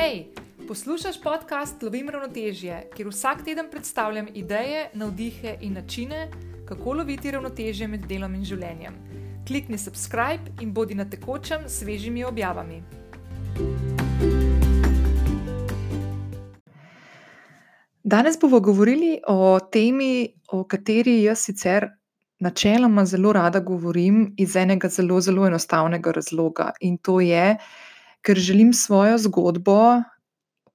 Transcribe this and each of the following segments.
Hej, poslušaj podcast Lovim ravnotežje, kjer vsak teden predstavljam ideje, navdihe in načine, kako loviti ravnotežje med delom in življenjem. Klikni subscribe in bodi na tekočem s svežimi objavami. Danes bomo govorili o temi, o kateri jaz sicer načeloma zelo rada govorim, iz enega zelo, zelo enostavnega razloga. In to je, ker želim svojo zgodbo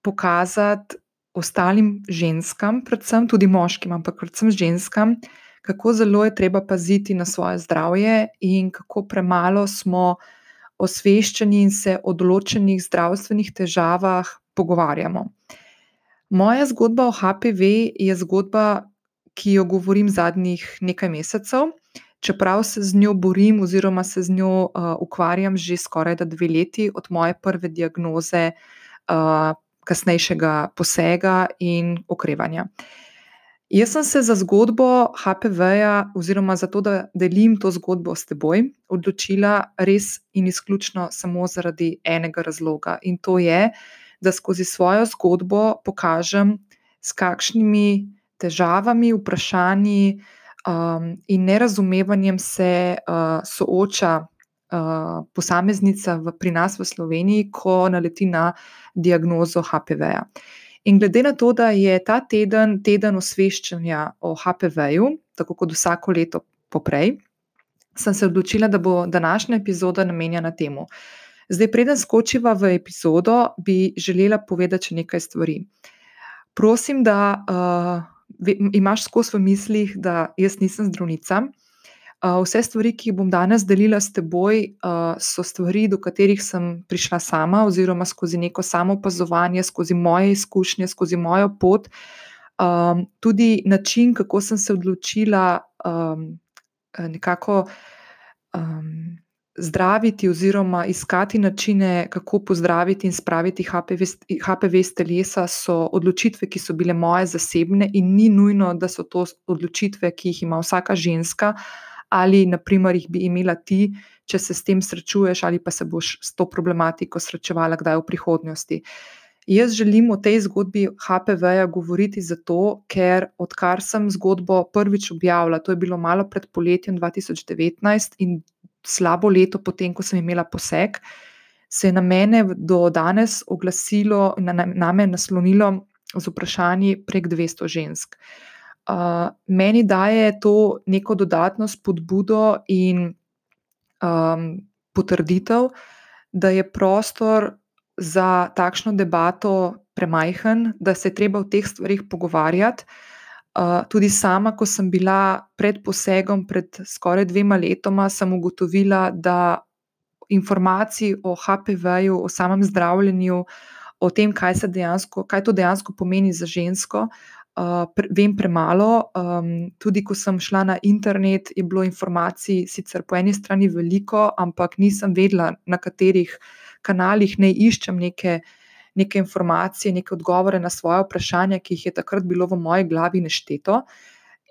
pokazati ostalim ženskam, predvsem tudi moškim, ampak predvsem ženskam, kako zelo je treba paziti na svoje zdravje in kako premalo smo osveščeni in se o določenih zdravstvenih težavah pogovarjamo. Moja zgodba o HPV je zgodba, ki jo govorim zadnjih nekaj mesecev čeprav se z njo borim, oziroma se z njo uh, ukvarjam že skoraj dve leti, od moje prve diagnoze, uh, kasnejšega posega in okrevanja. Jaz sem se za zgodbo HPV-ja, oziroma za to, da delim to zgodbo s teboj, odločila res in izključno samo zaradi enega razloga. In to je, da skozi svojo zgodbo pokažem, s kakšnimi težavami, vprašanji, um, in nerazumevanjem se uh, sooča uh, posameznica v, pri nas v Sloveniji, ko naleti na diagnozo HPV-ja. In glede na to, da je ta teden teden osveščanja o HPV-ju, tako kot vsako leto poprej, sem se odločila, da bo današnja epizoda namenjena temu. Zdaj, preden skočiva v epizodo, bi želela povedati še nekaj stvari. Prosim, da uh, imaš skozi v mislih, da jaz nisem zdravnica. Vse stvari, ki jih bom danes delila s teboj, so stvari, do katerih sem prišla sama, oziroma skozi neko samo opazovanje, skozi moje izkušnje, skozi mojo pot. Tudi način, kako sem se odločila, nekako zdraviti oziroma iskati načine, kako pozdraviti in spraviti HPV, HPV iz telesa, so odločitve, ki so bile moje zasebne in ni nujno, da so to odločitve, ki jih ima vsaka ženska ali naprimer jih bi imela ti, če se s tem srečuješ ali pa se boš s to problematiko srečevala kdaj v prihodnosti. Jaz želim o tej zgodbi HPV-ja govoriti zato, ker odkar sem zgodbo prvič objavila, to je bilo malo pred poletjem 2019 in slabo leto potem, ko sem imela poseg, se je na mene do danes oglasilo in na, na me naslonilo z vprašanji prek 200 žensk. Uh, meni daje to neko dodatno spodbudo in um, potrditev, da je prostor za takšno debato premajhen, da se treba o teh stvarih pogovarjati. Uh, tudi sama, ko sem bila pred posegom, pred skoraj dvema letoma, sem ugotovila, da informacij o HPV-ju, o samem zdravljenju, o tem, kaj, dejansko, kaj to dejansko pomeni za žensko, uh, pre, vem premalo. Um, tudi ko sem šla na internet, je bilo informacij sicer po eni strani veliko, ampak nisem vedela, na katerih kanalih naj iščem neke neke informacije, neke odgovore na svoje vprašanja, ki jih je takrat bilo v moji glavi nešteto.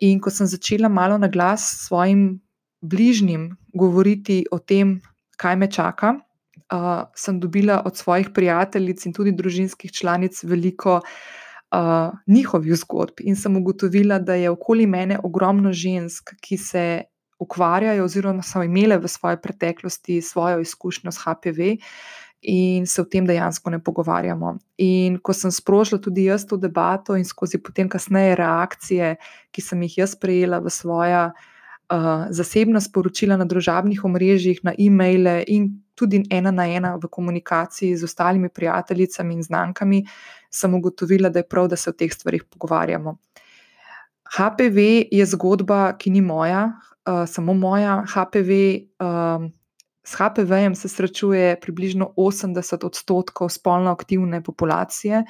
In ko sem začela malo na glas svojim bližnjim govoriti o tem, kaj me čaka, uh, sem dobila od svojih prijateljic in tudi družinskih članic veliko uh, njihovih zgodb. In sem ugotovila, da je okoli mene ogromno žensk, ki se ukvarjajo, oziroma so imele v svoji preteklosti svojo izkušnjo s HPV in se o tem dejansko ne pogovarjamo. In ko sem sprožila tudi jaz to debato in skozi potem kasneje reakcije, ki sem jih jaz prejela v svoja uh, zasebna sporočila na družabnih omrežjih, na e-maile in tudi ena na ena v komunikaciji z ostalimi prijateljicami in znankami, sem ugotovila, da je prav, da se o teh stvarih pogovarjamo. HPV je zgodba, ki ni moja, uh, samo moja. HPV uh, S HPV-jem se srečuje približno 80 odstotkov spolno aktivne populacije.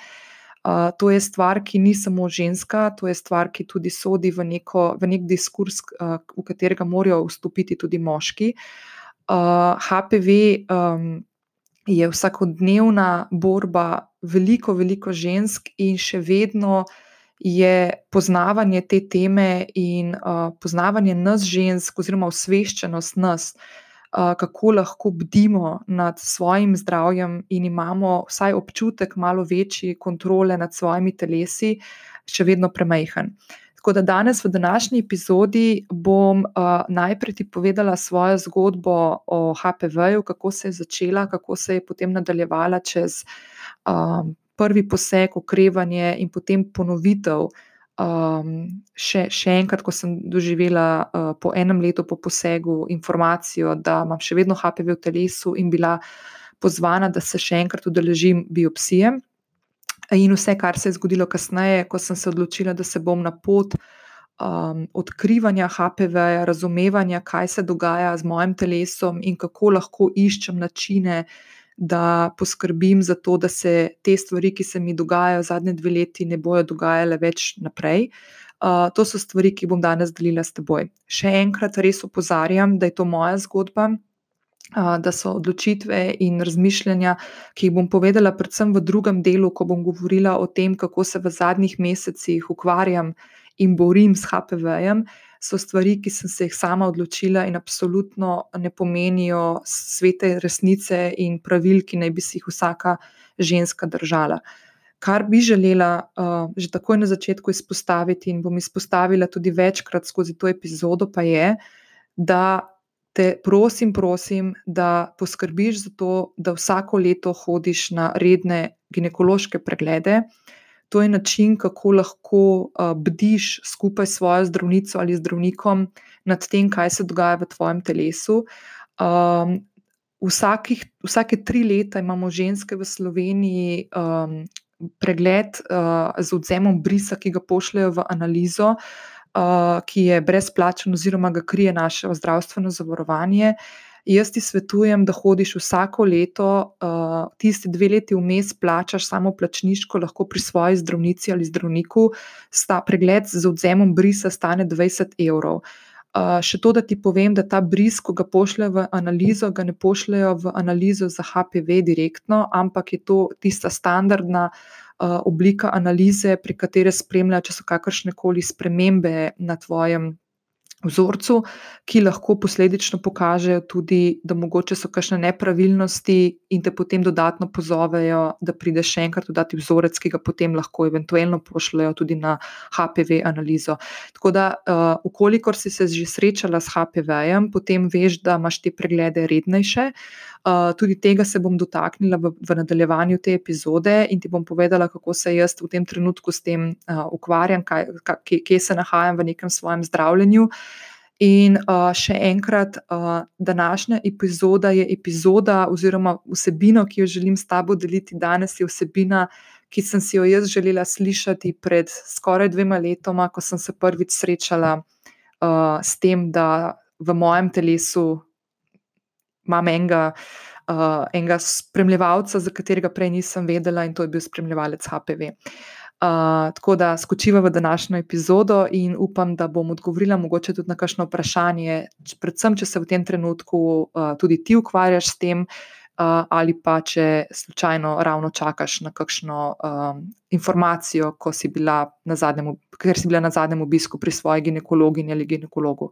Uh, to je stvar, ki ni samo ženska, to je stvar, ki tudi sodi v, neko, v nek diskurs, uh, v katerega morajo vstopiti tudi moški. Uh, HPV um, je vsakodnevna borba veliko, veliko žensk, in še vedno je poznavanje te teme in uh, poznavanje nas, žensk, oziroma osveščenost nas kako lahko bdimo nad svojim zdravjem in imamo vsaj občutek malo večje kontrole nad svojimi telesi, še vedno premajhen. Tako da danes v današnji epizodi bom uh, najprej ti povedala svojo zgodbo o HPV-ju, kako se je začela, kako se je potem nadaljevala čez um, prvi poseg, okrevanje in potem ponovitev. Um, še, še enkrat, ko sem doživela uh, po enem letu po posegu informacijo, da imam še vedno HPV v telesu, in bila pozvana, da se še enkrat udeležim biopsije. In vse, kar se je zgodilo kasneje, ko sem se odločila, da se bom na pot um, odkrivanja HPV, razumevanja, kaj se dogaja z mojim telesom in kako lahko iščem načine, da poskrbim za to, da se te stvari, ki se mi dogajajo zadnje dve leti, ne bodo dogajale več naprej. Uh, to so stvari, ki bom danes delila s teboj. Še enkrat res opozarjam, da je to moja zgodba, uh, da so odločitve in razmišljanja, ki jih bom povedala, predvsem v drugem delu, ko bom govorila o tem, kako se v zadnjih mesecih ukvarjam in borim s HPV-jem, so stvari, ki sem se jih sama odločila in absolutno ne pomenijo svete resnice in pravil, ki naj bi si jih vsaka ženska držala. Kar bi želela uh, že takoj na začetku izpostaviti, in bom izpostavila tudi večkrat skozi to epizodo, pa je, da te prosim, prosim, da poskrbiš za to, da vsako leto hodiš na redne ginekološke preglede, uh, to je način, kako lahko bdiš skupaj s svojo zdravnico ali zdravnikom nad tem, kaj se dogaja v tvojem telesu. Um, vsakih, vsake tri leta imamo ženske v Sloveniji um, pregled uh, z odzemom brisa, ki ga pošljajo v analizo. Uh, ki je brezplačen, oziroma ga krije naše zdravstveno zavarovanje. Uh, Jaz ti svetujem, da hodiš vsako leto, uh, tiste dve leti vmes, plačaš samo plačniško, lahko pri svoji zdravnici ali zdravniku. Sta pregled z odzemom brisa stane 20 evrov. Uh, še to, da ti povem, da ta bris, ko ga pošljejo v analizo, ga ne pošljejo v analizo za HPV direktno, ampak je to tista standardna uh, oblika analize, pri kateri spremljajo, če so kakršne koli spremembe na tvojem vzorcu, ki lahko posledično pokažejo tudi, da mogoče so kakšne nepravilnosti in te potem dodatno pozovejo, da prideš še enkrat dodati vzorec, ki ga potem lahko eventualno pošljajo tudi na HPV analizo. Tako da, uh, ukolikor si se že srečala s HPV-jem, potem veš, da imaš te preglede rednejše. Uh, tudi tega se bom dotaknila v, v nadaljevanju te epizode in ti bom povedala, kako se jaz v tem trenutku s tem uh, ukvarjam, kaj, kaj, kje se nahajam v nekem svojem zdravljenju. In uh, še enkrat, uh, današnja epizoda je epizoda, oziroma vsebina, ki jo želim s tabo deliti danes, je vsebina, ki sem si jo jaz želela slišati pred skoraj dvema letoma, ko sem se prvič srečala uh, s tem, da v mojem telesu imam enega, uh, enega spremljevalca, za katerega prej nisem vedela, in to je bil spremljevalec HPV. Uh, tako da skočiva v današnjo epizodo in upam, da bom odgovorila mogoče tudi na kakšno vprašanje, predvsem, če se v tem trenutku uh, tudi ti ukvarjaš s tem, uh, ali pa če slučajno ravno čakaš na kakšno um, informacijo, si zadnjem, ker si bila na zadnjem obisku pri svoji ginekologinji ali ginekologu.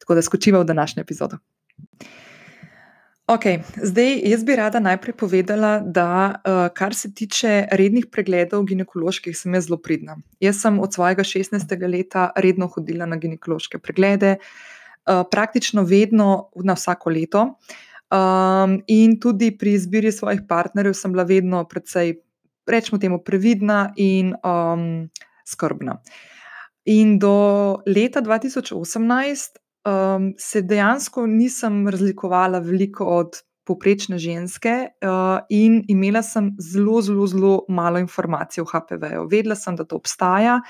Tako da skočiva v današnjo epizodo. Ok, zdaj jaz bi rada najprej povedala, da uh, kar se tiče rednih pregledov ginekoloških, sem jaz zelo pridna. Jaz sem od svojega 16. leta redno hodila na ginekološke preglede, uh, praktično vedno na vsako leto. Um, in tudi pri izbiri svojih partnerjev sem bila vedno precej, rečemo temu, previdna in um, skrbna. In do leta 2018 um, se dejansko nisem razlikovala veliko od poprečne ženske uh, in imela sem zelo, zelo, zelo malo informacij o HPV-ju. Vedela sem, da to obstaja.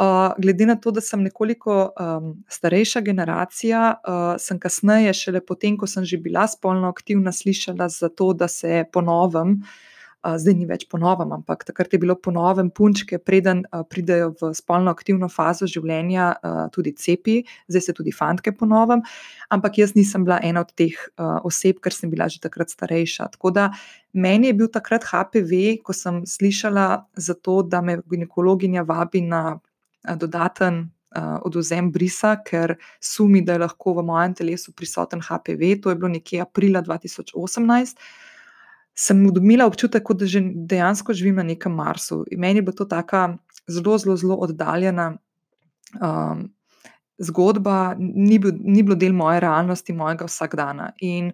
Uh, glede na to, da sem nekoliko um, starejša generacija, uh, sem kasneje, šele potem, ko sem že bila spolno aktivna, slišala za to, da se ponovim uh, zdaj ni več ponovem, ampak takrat je bilo ponovem punčke, preden pridejo v spolno aktivno fazo življenja, tudi cepi, zdaj se tudi fantke ponovem. Ampak jaz nisem bila ena od teh oseb, ker sem bila že takrat starejša. Tako da meni je bil takrat HPV, ko sem slišala za to, da me ginekologinja vabi na dodaten odvzem brisa, ker sumi, da je lahko v mojem telesu prisoten HPV. To je bilo nekje aprila 2018. Sem dobila občutek, da že dejansko živim na nekem Marsu. In meni je bila to tako zelo, zelo, zelo oddaljena um, zgodba, ni, bil, ni bilo del moje realnosti, mojega vsakdana. In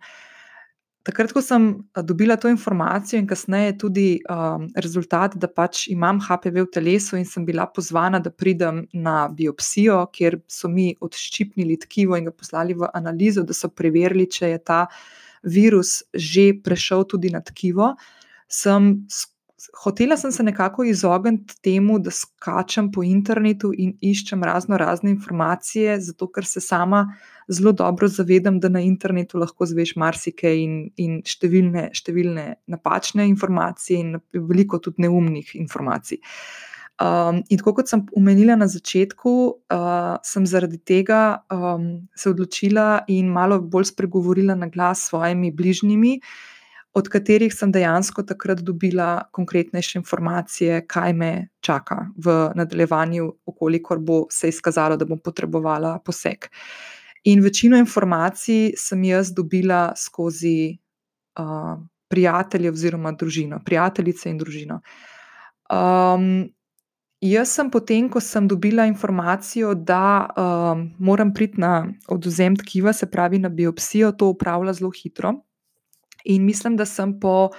takrat, ko sem dobila to informacijo, in kasneje tudi um, rezultat, da pač imam HPV v telesu, in sem bila pozvana, da pridem na biopsijo, kjer so mi odščipnili tkivo in ga poslali v analizo, da so preverili, če je ta virus že prešel tudi na tkivo. Sem hotela sem se nekako izogniti temu, da skačem po internetu in iščem razno razne informacije, zato ker se sama zelo dobro zavedam, da na internetu lahko zveš marsikaj in, in številne, številne napačne informacije in veliko tudi neumnih informacij. Um, in tako kot sem omenila na začetku, uh, sem zaradi tega um, se odločila in malo bolj spregovorila na glas s svojimi bližnjimi, od katerih sem dejansko takrat dobila konkretnejše informacije, kaj me čaka v nadaljevanju, okolikor bo se izkazalo, da bom potrebovala poseg. In večino informacij sem jaz dobila skozi uh, prijatelje oziroma družino, prijateljice in družino. Um, Jaz sem potem, ko sem dobila informacijo, da um, moram priti na oduzem tkiva, se pravi na biopsijo, to upravlja zelo hitro. In mislim, da sem po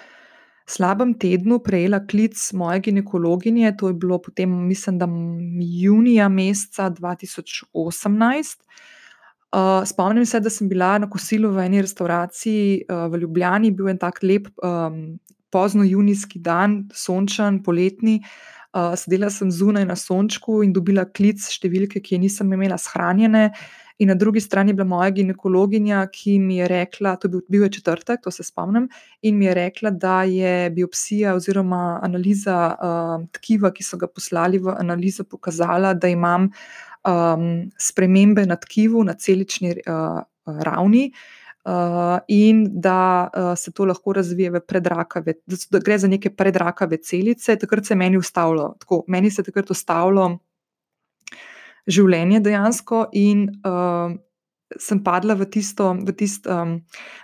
slabem tednu prejela klic moje ginekologinje, to je bilo potem, mislim, da junija meseca 2018. Uh, spomnim se, da sem bila na kosilu v eni restavraciji uh, v Ljubljani, bil je tak lep um, pozno junijski dan, sončen, poletni. Uh, sedela sem zunaj na sončku in dobila klic številke, ki je nisem imela shranjene. In na drugi strani je bila moja ginekologinja, ki mi je rekla, to je bil, bil je četrtek, to se spomnim, in mi je rekla, da je biopsija oziroma analiza uh, tkiva, ki so ga poslali v analizo, pokazala, da imam um, spremembe na tkivu, na celični uh, ravni. Uh, in da uh, se to lahko razvije v predrakave, da gre za neke predrakave celice. Takrat se je meni ustavilo, tako meni se je takrat ustavilo življenje dejansko. In uh, sem padla v tisto, v tisto um,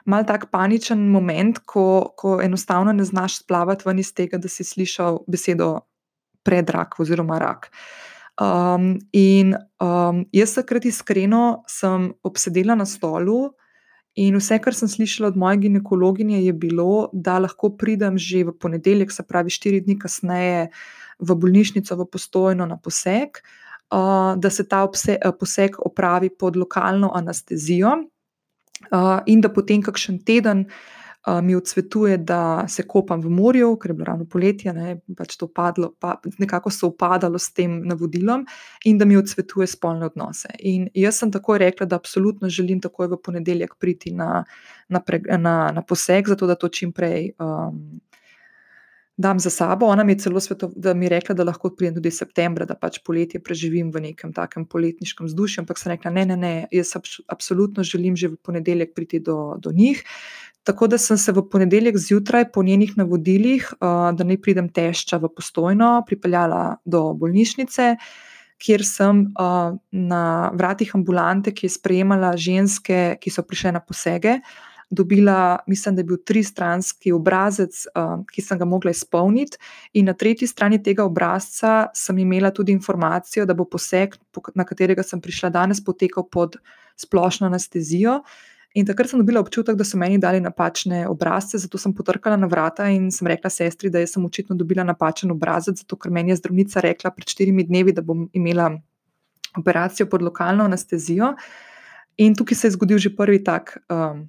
mal tak paničen moment, ko, ko enostavno ne znaš splavati ven iz tega, da si slišal besedo predrak oziroma rak. Um, in um, jaz takrat iskreno sem obsedela na stolu. In vse, kar sem slišala od moje ginekologinje, je bilo, da lahko pridem že v ponedeljek, se pravi, štiri dni kasneje, v bolnišnico, v postojno na poseg, da se ta poseg opravi pod lokalno anestezijo, in da potem kakšen teden mi odsvetuje, da se kopam v morju, ker je bilo ravno poletje, ne, pač to padlo, pa nekako se upadalo s tem navodilom, in da mi odsvetuje spolne odnose. In jaz sem takoj rekla, da absolutno želim takoj v ponedeljek priti na, na, pre, na, na poseg, zato da to čim prej. Um, dam za sabo. Ona mi je celo svetov, da mi je rekla, da lahko pridem tudi septembra, da pač poletje preživim v nekem takem poletniškem vzdušju. Ampak sem rekla, ne, ne, ne, jaz absolutno želim že v ponedeljek priti do, do njih. Tako da sem se v ponedeljek zjutraj po njenih navodilih, uh, da ne pridem tešča v postojno, pripeljala do bolnišnice. Kjer sem uh, na vratih ambulante, ki je sprejemala ženske, ki so prišle na posege, dobila, mislim, da je bil tristranski obrazec, uh, ki sem ga mogla izpolniti, in na tretji strani tega obrazca sem imela tudi informacijo, da bo poseg, na katerega sem prišla danes, potekal pod splošno anestezijo. In takrat sem dobila občutek, da so meni dali napačne obrazce, zato sem potrkala na vrata in sem rekla sestri, da sem očitno dobila napačen obrazec, zato ker meni je zdravnica rekla pred štirimi dnevi, da bom imela operacijo pod lokalno anestezijo. In tukaj se je zgodil že prvi tak um,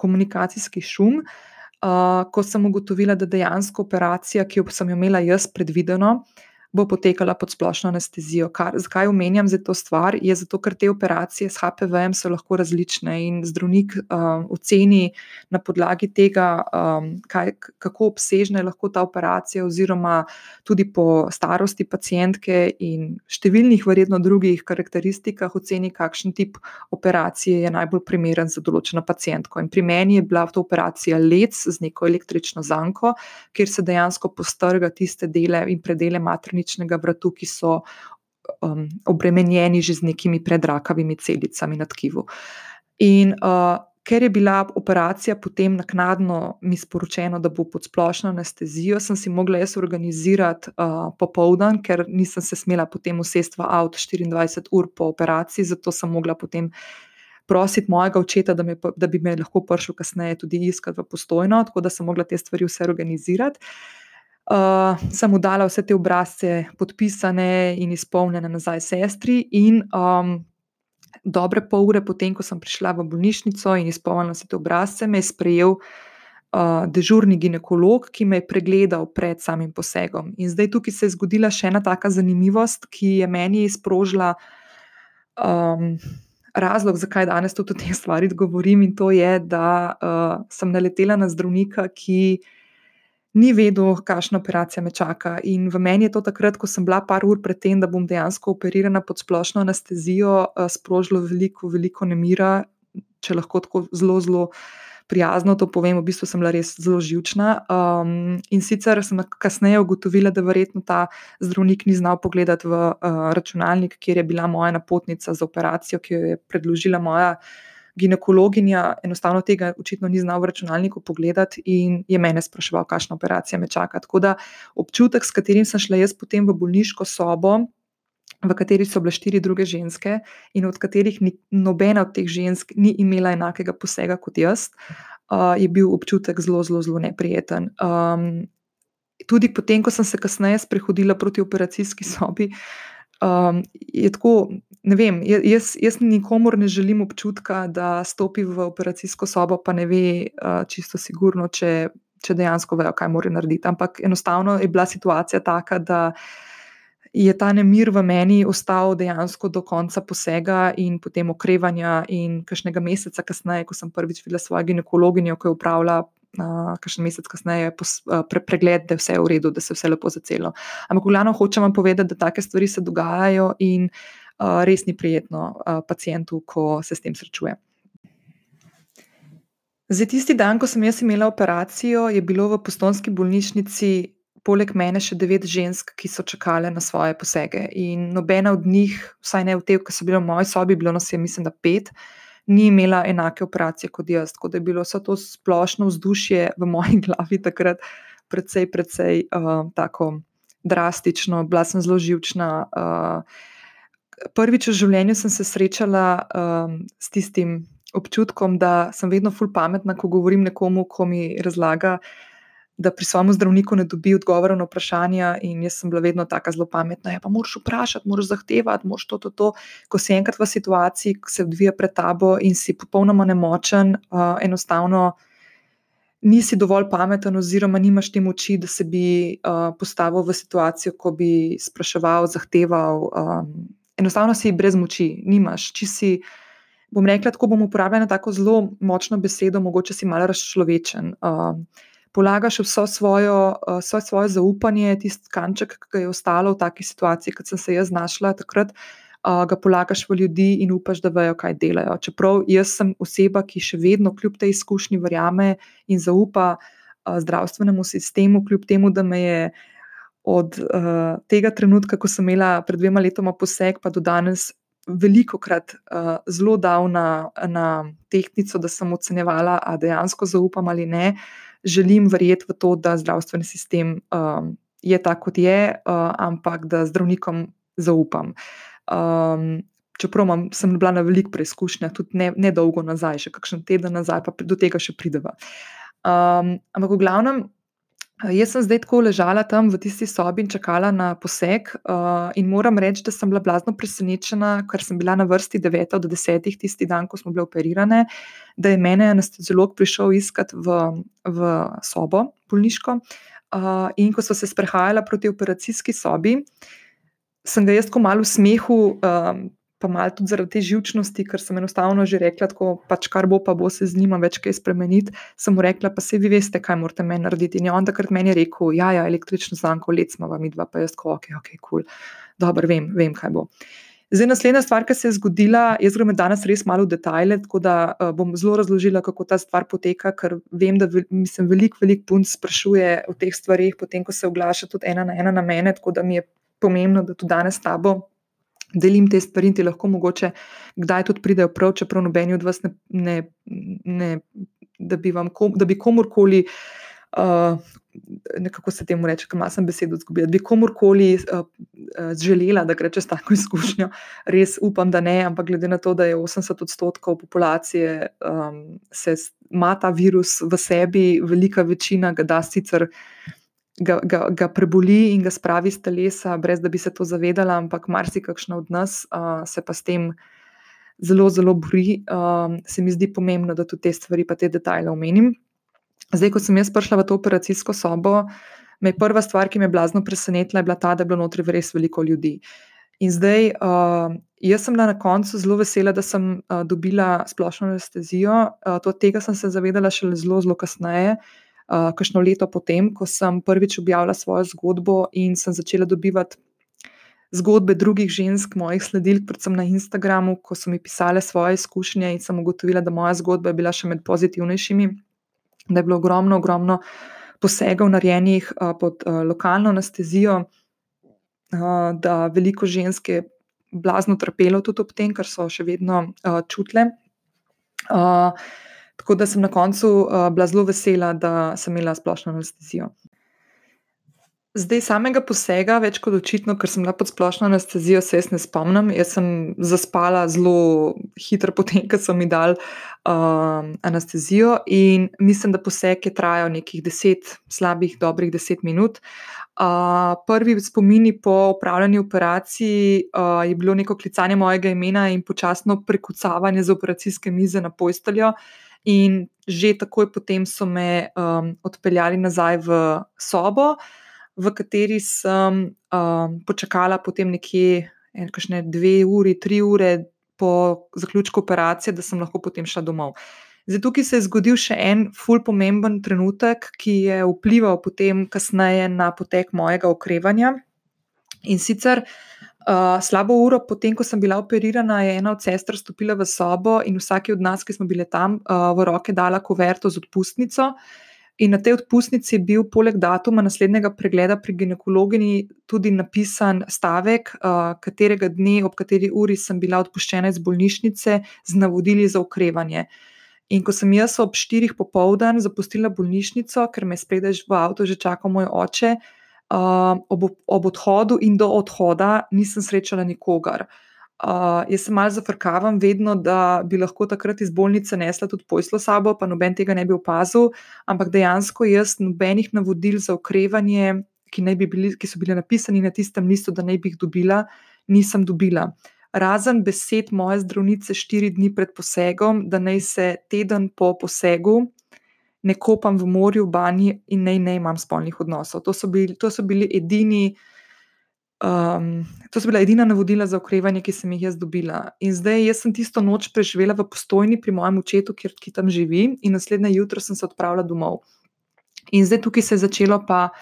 komunikacijski šum, uh, ko sem ugotovila, da dejansko operacija, ki jo sem jo imela jaz predvideno, uh, bo potekala pod splošno anestezijo. Kar, zakaj omenjam za to stvar? Je zato, ker te operacije s HPV-jem so lahko različne in zdravnik um, oceni na podlagi tega, um, kaj, kako obsežna je lahko ta operacija, oziroma tudi po starosti pacijentke in številnih, verjetno drugih karakteristikah, oceni, kakšen tip operacije je najbolj primeren za določeno pacijentko. In pri meni je bila to operacija lec z neko električno zanko, kjer se dejansko postrga tiste dele in predele maternice. Ničnega vratu, ki so um, obremenjeni že z nekimi predrakavimi celicami na tkivu. In uh, ker je bila operacija potem naknadno mi sporočena, da bo pod splošno anestezijo, sem si mogla jaz organizirati uh, popoldan, ker nisem se smela potem usesti v avto 24 ur po operaciji, zato sem mogla potem. Prositi mojega očeta, da, me, da bi me lahko prišel kasneje tudi iskati v postojno, tako da sem mogla te stvari vse organizirati. Uh, sem mu dala vse te obrazce, podpisane in izpolnjene nazaj sestri, in um, dobre pol ure potem, ko sem prišla v bolnišnico in izpolnila vse te obrazce, me je sprejel uh, dežurni ginekolog, ki me je pregledal pred samim posegom. In zdaj tukaj se je zgodila še ena taka zanimivost, ki je meni sprožila um, razlog, zakaj danes tudi o tem stvari govorim, in to je, da uh, sem naletela na zdravnika, ki ni vedel, kakšna operacija me čaka. In v meni je to takrat, ko sem bila par ur pred tem, da bom dejansko operirana pod splošno anestezijo, eh, sprožilo veliko, veliko nemira, če lahko tako zelo, zelo. Prijazno to povem, v bistvu sem bila res zelo živčna. Um, in sicer sem kasneje ugotovila, da verjetno ta zdravnik ni znal pogledati v uh, računalnik, kjer je bila moja napotnica za operacijo, ki jo je predložila moja uh, ginekologinja enostavno tega očitno ni znal v računalniku pogledati in je mene spraševal, kakšna operacija me čaka. Tako da občutek, s katerim sem šla jaz potem v bolniško sobo, v kateri so bile štiri druge ženske in od katerih ni, nobena od teh žensk ni imela enakega posega kot jaz, uh, je bil občutek zelo, zelo, zelo neprijeten. Um, tudi potem, ko sem se kasneje sprehodila proti operacijski sobi. Um, je tako, ne vem, jaz, jaz nikomor ne želim občutka, da stopi v operacijsko sobo, pa ne ve uh, čisto sigurno, če, če dejansko vejo, kaj mora narediti. Ampak enostavno je bila situacija taka, da je ta nemir v meni ostal dejansko do konca posega in potem okrevanja. In kakšnega meseca kasneje, ko sem prvič videla svojo ginekologinjo, ki je upravljala uh, kakšen mesec kasneje pos, uh, pre, pregled, da je vse v redu, da se vse lepo zacelo. Ampak, glavno, hočem vam povedati, da take stvari se dogajajo in uh, res ni prijetno uh, pacijentu, ko se s tem srečuje. Za tisti dan, ko sem jaz imela operacijo, je bilo v postonski bolnišnici. Poleg mene še devet žensk, ki so čakale na svoje posege. In nobena od njih, vsaj ne v tej, ki so bile v moji sobi, bilo nas je, mislim, da pet, uh, ni imela enake operacije kot jaz. Tako da je bilo vse to splošno vzdušje v moji glavi takrat precej, precej uh, tako drastično, bila sem zelo živčna. Uh, prvič v življenju sem se srečala um, s tistim občutkom, da sem vedno ful pametna, ko govorim nekomu, ko mi razlaga da pri svojem zdravniku ne dobi odgovora na vprašanja, in jaz sem bila vedno tako zelo pametna. Ja, pa moraš vprašati, moraš zahtevati, moraš to, to, to. Ko si enkrat v situaciji, ki se odvija pred tabo in si popolnoma nemočen, uh, enostavno nisi dovolj pameten, oziroma nimaš te moči, da se bi uh, postavil v situacijo, ko bi spraševal, zahteval. Um, enostavno si brez moči, nimaš, či si. Bom rekla, tako bom uporabljala tako zelo močno besedo, mogoče si malo razčlovečen. Uh, polagaš vso svojo, eh, vso svoje zaupanje, tisti kanček, ki je ostalo v taki situaciji, kot sem se jaz znašla takrat, eh, ga polagaš v ljudi in upaš, da vejo, kaj delajo. Čeprav jaz sem oseba, ki še vedno, kljub tej izkušnji, verjame in zaupa eh, zdravstvenemu sistemu, kljub temu, da me je. Od uh, tega trenutka, ko sem imela pred dvema letoma poseg, pa do danes, veliko krat uh, zelo dal na, na tehnico, da sem ocenjevala, ali dejansko zaupam ali ne. Želim verjeti v to, da zdravstveni sistem um, je tako, kot je, uh, ampak da zdravnikom zaupam. Um, čeprav imam, sem bila na veliko preizkušnjah, tudi ne, ne dolgo nazaj, še kakšen teden nazaj, pa do tega še prideva. Um, ampak v glavnem. Jaz sem zdaj tako ležala tam v tisti sobi in čakala na poseg, uh, in moram reči, da sem bila blazno presenečena, ker sem bila na vrsti 9 do 10 tisti dan, ko smo bile operirane, da je mene anesteziolog prišel iskat v, v sobo, bolniško. Uh, in ko so se sprehajala proti operacijski sobi, sem ga jaz tako malo v smehu. Uh, pa malo tudi zaradi te živčnosti, ker sem enostavno že rekla, da pač kar bo, pa bo se z njima več kaj spremeniti. Sem mu rekla, pa se vi veste, kaj morate meni narediti. In je on takrat meni rekel: Ja, ja, električno zanko, let smo vam dva, pa jaz tako, ok, ok, kul, cool. dobro, vem, vem, kaj bo. Zdaj, naslednja stvar, ki se je zgodila, jaz grem danes res malo v detajle, tako da uh, bom zelo razložila, kako ta stvar poteka, ker vem, da mislim, veliko, veliko punc sprašuje o teh stvarih, potem ko se oglaša tudi ena na ena na mene, tako da mi je pomembno, da tudi danes s tabo delim te stvari in ti lahko mogoče kdaj tudi pridejo prav, čeprav nobeni od vas ne, ne, ne da bi, kom, da bi komorkoli. Uh, nekako se temu reče, kam sem besedo izgubila. Bi komorkoli uh, uh, želela, da gre čez tako izkušnjo, res upam, da ne, ampak glede na to, da je 80 odstotkov populacije um, se ima ta virus v sebi, velika večina ga da sicer ga, ga, ga preboli in ga spravi iz telesa, brez da bi se to zavedala, ampak marsikakšna od nas uh, se pa s tem zelo, zelo bori. Uh, se mi zdi pomembno, da tudi te stvari, pa te detajle omenim. Zdaj, ko sem jaz prišla v to operacijsko sobo, me je prva stvar, ki me je blazno presenetila, bila ta, da je bilo notri res veliko ljudi. In zdaj, uh, jaz sem bila na koncu zelo vesela, da sem uh, dobila splošno anestezijo. Uh, tega sem se zavedala šele zelo, zelo kasneje. Uh, uh, kakšno leto potem, ko sem prvič objavila svojo zgodbo in sem začela dobivati zgodbe drugih žensk, mojih sledilk, predvsem na Instagramu, ko so mi pisale svoje izkušnje in sem ugotovila, da moja zgodba je bila še med pozitivnejšimi, da je bilo ogromno, ogromno posegov narejenih uh, pod uh, lokalno anestezijo, uh, da veliko žensk je blazno trpelo tudi ob tem, kar so še vedno uh, čutile. Uh, Tako da sem na koncu uh, bila zelo vesela, da sem imela splošno anestezijo. Zdaj samega posega, več kot očitno, ker sem bila pod splošno anestezijo, se jaz ne spomnim. Jaz sem zaspala zelo hitro, potem, ko so mi dali uh, anestezijo, in mislim, da poseg je trajal nekih deset, slabih, dobrih deset minut. Uh, prvi spomini po upravljanju operacij uh, je bilo neko klicanje mojega imena in počasno prekucavanje z operacijske mize na posteljo. In že takoj potem so me um, odpeljali nazaj v sobo, v kateri sem um, počakala potem nekje ene dve uri, tri ure po zaključku operacije, da sem lahko potem šla domov. Zdaj, tukaj se je zgodil še en ful pomemben trenutek, ki je vplival potem kasneje na potek mojega okrevanja. In sicer Uh, slabo uro potem, ko sem bila operirana, je ena od sester stopila v sobo in vsaki od nas, ki smo bili tam, uh, v roke dala kuverto z odpustnico. In na tej odpustnici je bil poleg datuma naslednjega pregleda pri ginekologinji tudi napisan stavek, uh, katerega dne, ob kateri uri sem bila odpuščena iz bolnišnice z navodili za okrevanje. In ko sem jaz ob štirih popoldan zapustila bolnišnico, ker me je spredaj v avtu že čakal moj oče, uh, uh, ob, ob odhodu in do odhoda nisem srečala nikogar. Uh, jaz se malo zafrkavam, vedno, da bi lahko takrat iz bolnice nesla tudi pojslo sabo, pa noben tega ne bi opazil, ampak dejansko jaz nobenih navodil za okrevanje, ki, bi bili, ki so bile napisane na tistem listu, da ne bi jih dobila, nisem dobila. Razen besed moje zdravnice štiri dni pred posegom, da naj se teden po posegu ne kopam v morju, v banji in ne, ne imam spolnih odnosov. To so bili, to so bili edini. Um, to so bila edina navodila za okrevanje, ki sem jih jaz dobila. In zdaj, jaz sem tisto noč preživela v postojni pri mojem očetu, kjer, ki tam živi, in naslednje jutro sem se odpravila domov. In zdaj tukaj se je, pa,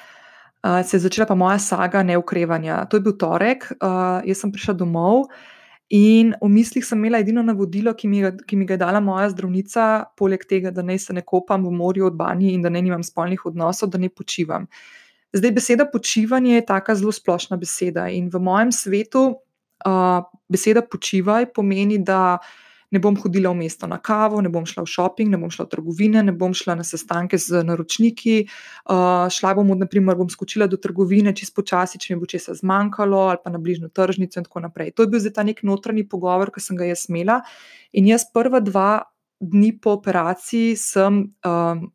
uh, se je začela pa moja saga neokrevanja. To je bil torek, uh, jaz sem prišla domov. In v mislih sem imela edino navodilo, ki mi, ki mi ga je dala moja zdravnica, poleg tega, da ne se ne kopam v morju od banji in da ne imam spolnih odnosov, da ne počivam. Zdaj, beseda počivanje je tako zelo splošna beseda. In v mojem svetu uh, beseda počivaj pomeni, da ne bom hodila v mesto na kavo, ne bom šla v šoping, ne bom šla v trgovine, ne bom šla na sestanke z naročniki. Uh, šla bom, naprimer, bom skočila do trgovine, čist počasi, če mi bo česa zmanjkalo, ali pa na bližnjo tržnico in tako naprej. To je bil zdaj ta nek notranji pogovor, ki sem ga jaz imela. In jaz prva dva dni po operaciji sem. Uh,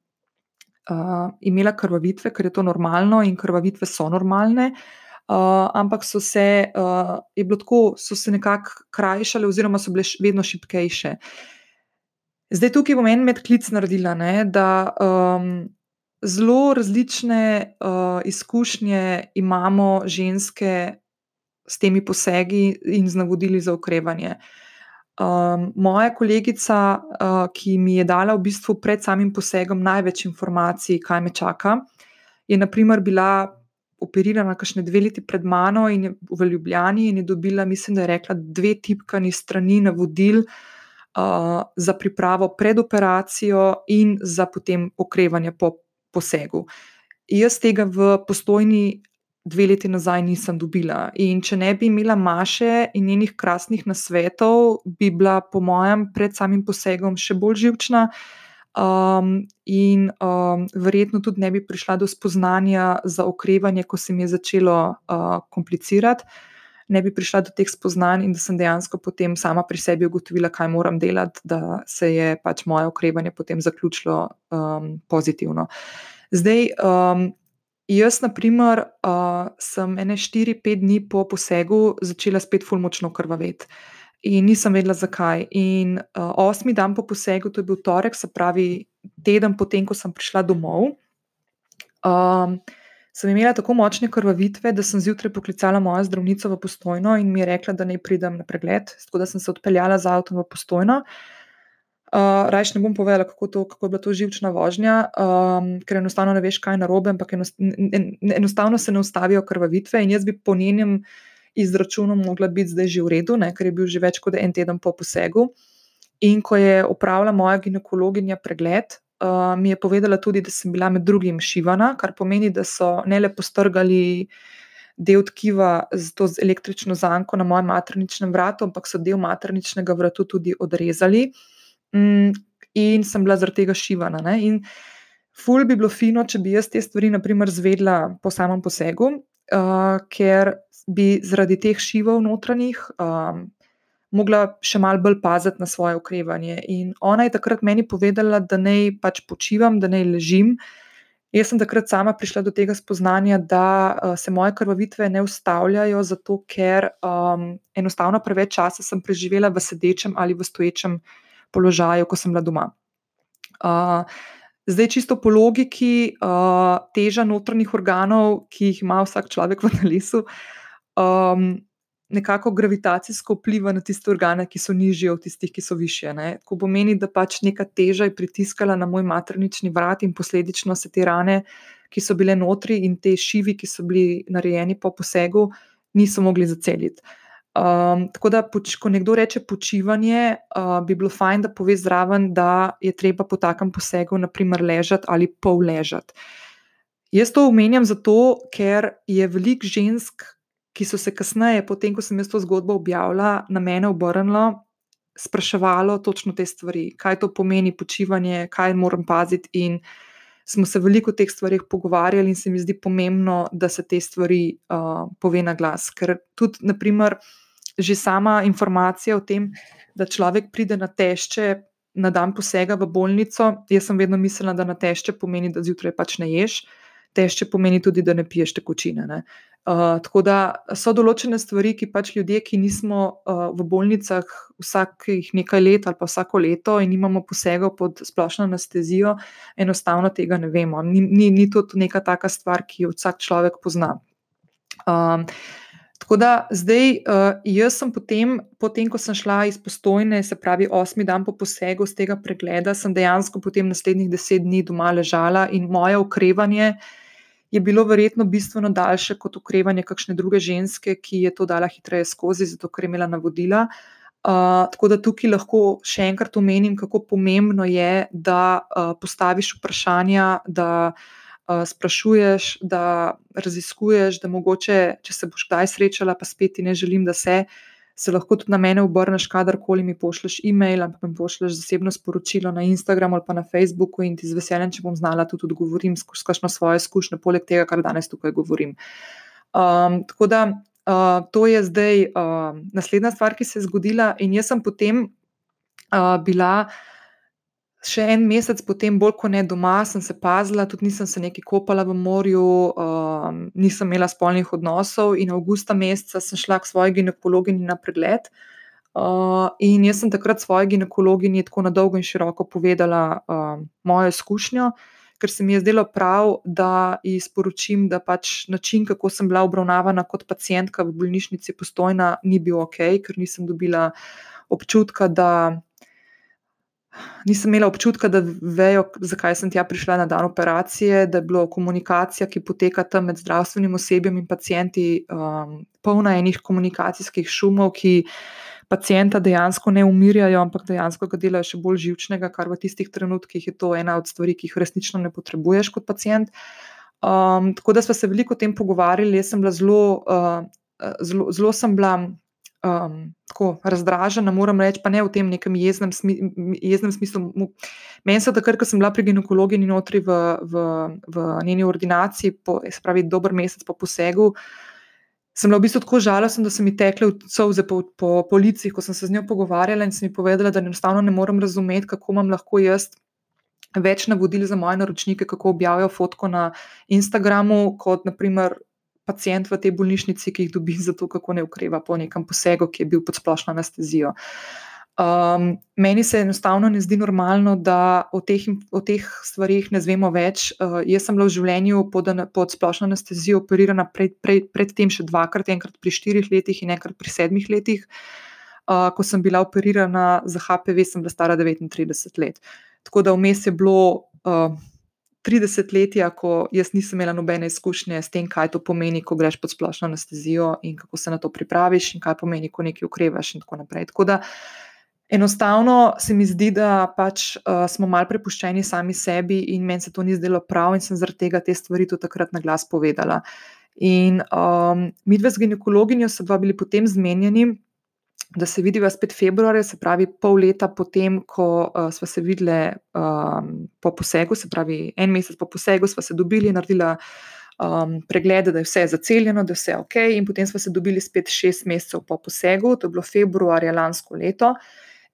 Uh, imela krvavitve, ker je to normalno in krvavitve so normalne. Uh, Uh, ampak so se, uh, tako, so se nekako krajšale, oziroma so bile vedno šipkejše. Zdaj, tukaj bom en medklic naredila, ne, da um, zelo različne uh, izkušnje imamo ženske s temi posegi in z navodili za okrevanje. Um, moja kolegica, uh, ki mi je dala v bistvu pred samim posegom največ informacij, kaj me čaka, je naprimer bila operirana, kakšne dve leti pred mano in je v Ljubljani in je dobila, mislim, da je rekla, dve tipkani strani navodil uh, za pripravo pred operacijo in za potem okrevanje po posegu. Jaz tega v postojni dve leti nazaj nisem dobila. In če ne bi imela Maše in njenih krasnih nasvetov, bi bila, po mojem, pred samim posegom še bolj živčna. Um, in um, verjetno tudi ne bi prišla do spoznanja za okrevanje, ko se mi je začelo uh, komplicirati ne bi prišla do teh spoznanj in da sem dejansko potem sama pri sebi ugotovila, kaj moram delati, da se je pač moje okrevanje potem zaključilo um, pozitivno. Zdaj, um, jaz, na primer, uh, sem ene 4-5 dni po posegu začela spet fulmočno krvaveti. In nisem vedela, zakaj. In uh, osmi dan po posegu, to je bil torek, se pravi, teden potem, ko sem prišla domov, um, sem imela tako močne krvavitve, da sem zjutraj poklicala mojo zdravnico v postojno in mi je rekla, da naj pridem na pregled. Tako da sem se odpeljala z avtom v postojno. Uh, Rajš ne bom povedala, kako, to, kako je bila to živčna vožnja, um, ker enostavno ne veš, kaj je narobe, ampak enostavno se ne ustavijo krvavitve. In jaz bi po njenem izračunu mogla biti zdaj že v redu, ne, ker je bil že več kot en teden po posegu. In ko je opravila moja ginekologinja pregled, uh, mi je povedala tudi, da sem bila med drugim šivana, kar pomeni, da so ne le postrgali del tkiva z to električno zanko na mojem materničnem vratu, ampak so del materničnega vratu tudi odrezali. Um, in sem bila zaradi tega šivana. Ne? In ful bi bilo fino, če bi jaz te stvari, naprimer, zvedla po samem posegu, uh, ker bi zaradi teh šivov notranjih. Um, mogla še malo bolj paziti na svoje okrevanje. In ona je takrat meni povedala, da naj pač počivam, da naj ležim. Jaz sem takrat sama prišla do tega spoznanja, da uh, se moje krvavitve ne ustavljajo, zato ker um, enostavno preveč časa sem preživela v sedečem ali v stoječem položaju, ko sem bila doma. Uh, zdaj, čisto po logiki, uh, teža notranjih organov, ki jih ima vsak človek v telesu, um, nekako gravitacijsko vpliva na tiste organe, ki so nižje od tistih, ki so više. Ne? Ko pomeni, da pač neka teža je pritiskala na moj maternični vrat in posledično se te rane, ki so bile notri in te šivi, ki so bili narejeni po posegu, niso mogli zaceliti. Um, tako da, poč, ko nekdo reče počivanje, uh, bi bilo fajn, da pove zraven, da je treba po takem posegu, naprimer, ležati ali pol ležati. Jaz to omenjam zato, ker je veliko žensk, ki so se kasneje, potem ko sem jaz to zgodbo objavila, na mene obrnilo, spraševalo točno te stvari, kaj to pomeni počivanje, kaj moram paziti. In smo se veliko o teh stvarih pogovarjali, in se mi zdi pomembno, da se te stvari uh, pove na glas. Ker tudi, naprimer, že sama informacija o tem, da človek pride na tešče. Na dan posega v bolnico, jaz sem vedno mislila, da na tešče pomeni, da zjutraj pač ne ješ, tešče pomeni tudi, da ne piješ tekočine. Ne. Uh, tako da so določene stvari, ki pač ljudje, ki nismo uh, v bolnicah vsakih nekaj let ali pa vsako leto in imamo posegov pod splošno anestezijo, enostavno tega ne vemo. Ni, ni, ni to neka taka stvar, ki jo vsak človek pozna. Um, tako da zdaj, uh, jaz sem potem, potem, ko sem šla iz postojne, se pravi, osmi dan po posegu z tega pregleda, sem dejansko potem naslednjih deset dni doma ležala in moje okrevanje je bilo verjetno bistveno daljše kot ukrevanje kakšne druge ženske, ki je to dala hitreje skozi, zato ker je imela navodila. Uh, tako da tukaj lahko še enkrat omenim, kako pomembno je, da uh, postaviš vprašanja, da uh, sprašuješ, da raziskuješ, da mogoče, če se boš kdaj srečala, pa spet ti ne želim, da se se lahko tudi na mene obrneš, kadarkoli mi pošleš e-mail ali pa mi pošleš zasebno sporočilo na Instagramu ali pa na Facebooku in ti z veseljem, če bom znala, tudi odgovorim skozi kakšno svoje izkušnje, poleg tega, kar danes tukaj govorim. Um, tako da uh, to je zdaj uh, naslednja stvar, ki se je zgodila, in jaz sem potem uh, bila še en mesec potem, bolj kot ne doma, sem se pazila, tudi nisem se neki kopala v morju, um, nisem imela spolnih odnosov. In avgusta meseca sem šla k svoji ginekologinji na pregled. Uh, in jaz sem takrat svoji ginekologinji tako na dolgo in široko povedala uh, mojo izkušnjo, ker se mi je zdelo prav, da ji sporočim, da pač način, kako sem bila obravnavana kot pacijentka v bolnišnici postojna, ni bil ok, ker nisem dobila občutka, da nisem imela občutka, da vejo, zakaj sem tja prišla na dan operacije, da je bila komunikacija, ki poteka tam med zdravstvenim osebjem in pacijenti, um, polna enih komunikacijskih šumov, ki pacijenta dejansko ne umirjajo, ampak dejansko ga delajo še bolj živčnega, kar v tistih trenutkih je to ena od stvari, ki jih resnično ne potrebuješ kot pacijent. Um, tako da smo se veliko o tem pogovarjali, jaz sem bila zelo, uh, zelo, zelo sem bila um, tako razdražena, moram reči, pa ne v tem nekem jeznem, smi, jeznem smislu. Meni se takrat, ko sem bila pri ginekologi in notri v, v, v njeni ordinaciji, po, pravi, dober mesec po posegu. Sem bila v bistvu tako žalostna, da so mi tekle solze po, po, po licih, ko sem se z njo pogovarjala in sem mi povedala, da enostavno ne morem razumeti, kako imam lahko jaz več navodil za moje naročnike, kako objavijo fotko na Instagramu, kot naprimer pacijent v tej bolnišnici, ki jih dobi za to, kako ne ukreva po nekem posegu, ki je bil pod splošno anestezijo. Um, meni se enostavno ne zdi normalno, da o teh, o teh stvarih ne znemo več. Uh, jaz sem bila v življenju pod, pod splošno anestezijo operirana predtem pred, pred še dvakrat, enkrat pri štirih letih in enkrat pri sedmih letih. Uh, ko sem bila operirana za HPV, sem bila stara 39 let. Tako da vmes je bilo uh, 30 let, ko jaz nisem imela nobene izkušnje s tem, kaj to pomeni, ko greš pod splošno anestezijo in kako se na to pripraviš, in kaj pomeni, ko nekaj ukrevaš, in tako naprej. Tako da enostavno se mi zdi, da pač uh, smo mal prepuščeni sami sebi, in meni se to ni zdelo prav, in sem zaradi tega te stvari tudi takrat na glas povedala. In um, mi dve z ginekologinjo dva bili potem zmenjeni da se vidiva spet februarja, se pravi pol leta potem, ko uh, smo se videli um, po posegu, se pravi en mesec po posegu, smo se dobili in naredili um, preglede, da je vse zaceljeno, da je vse ok, in potem smo se dobili spet šest mesecev po posegu, to je bilo februarja lansko leto.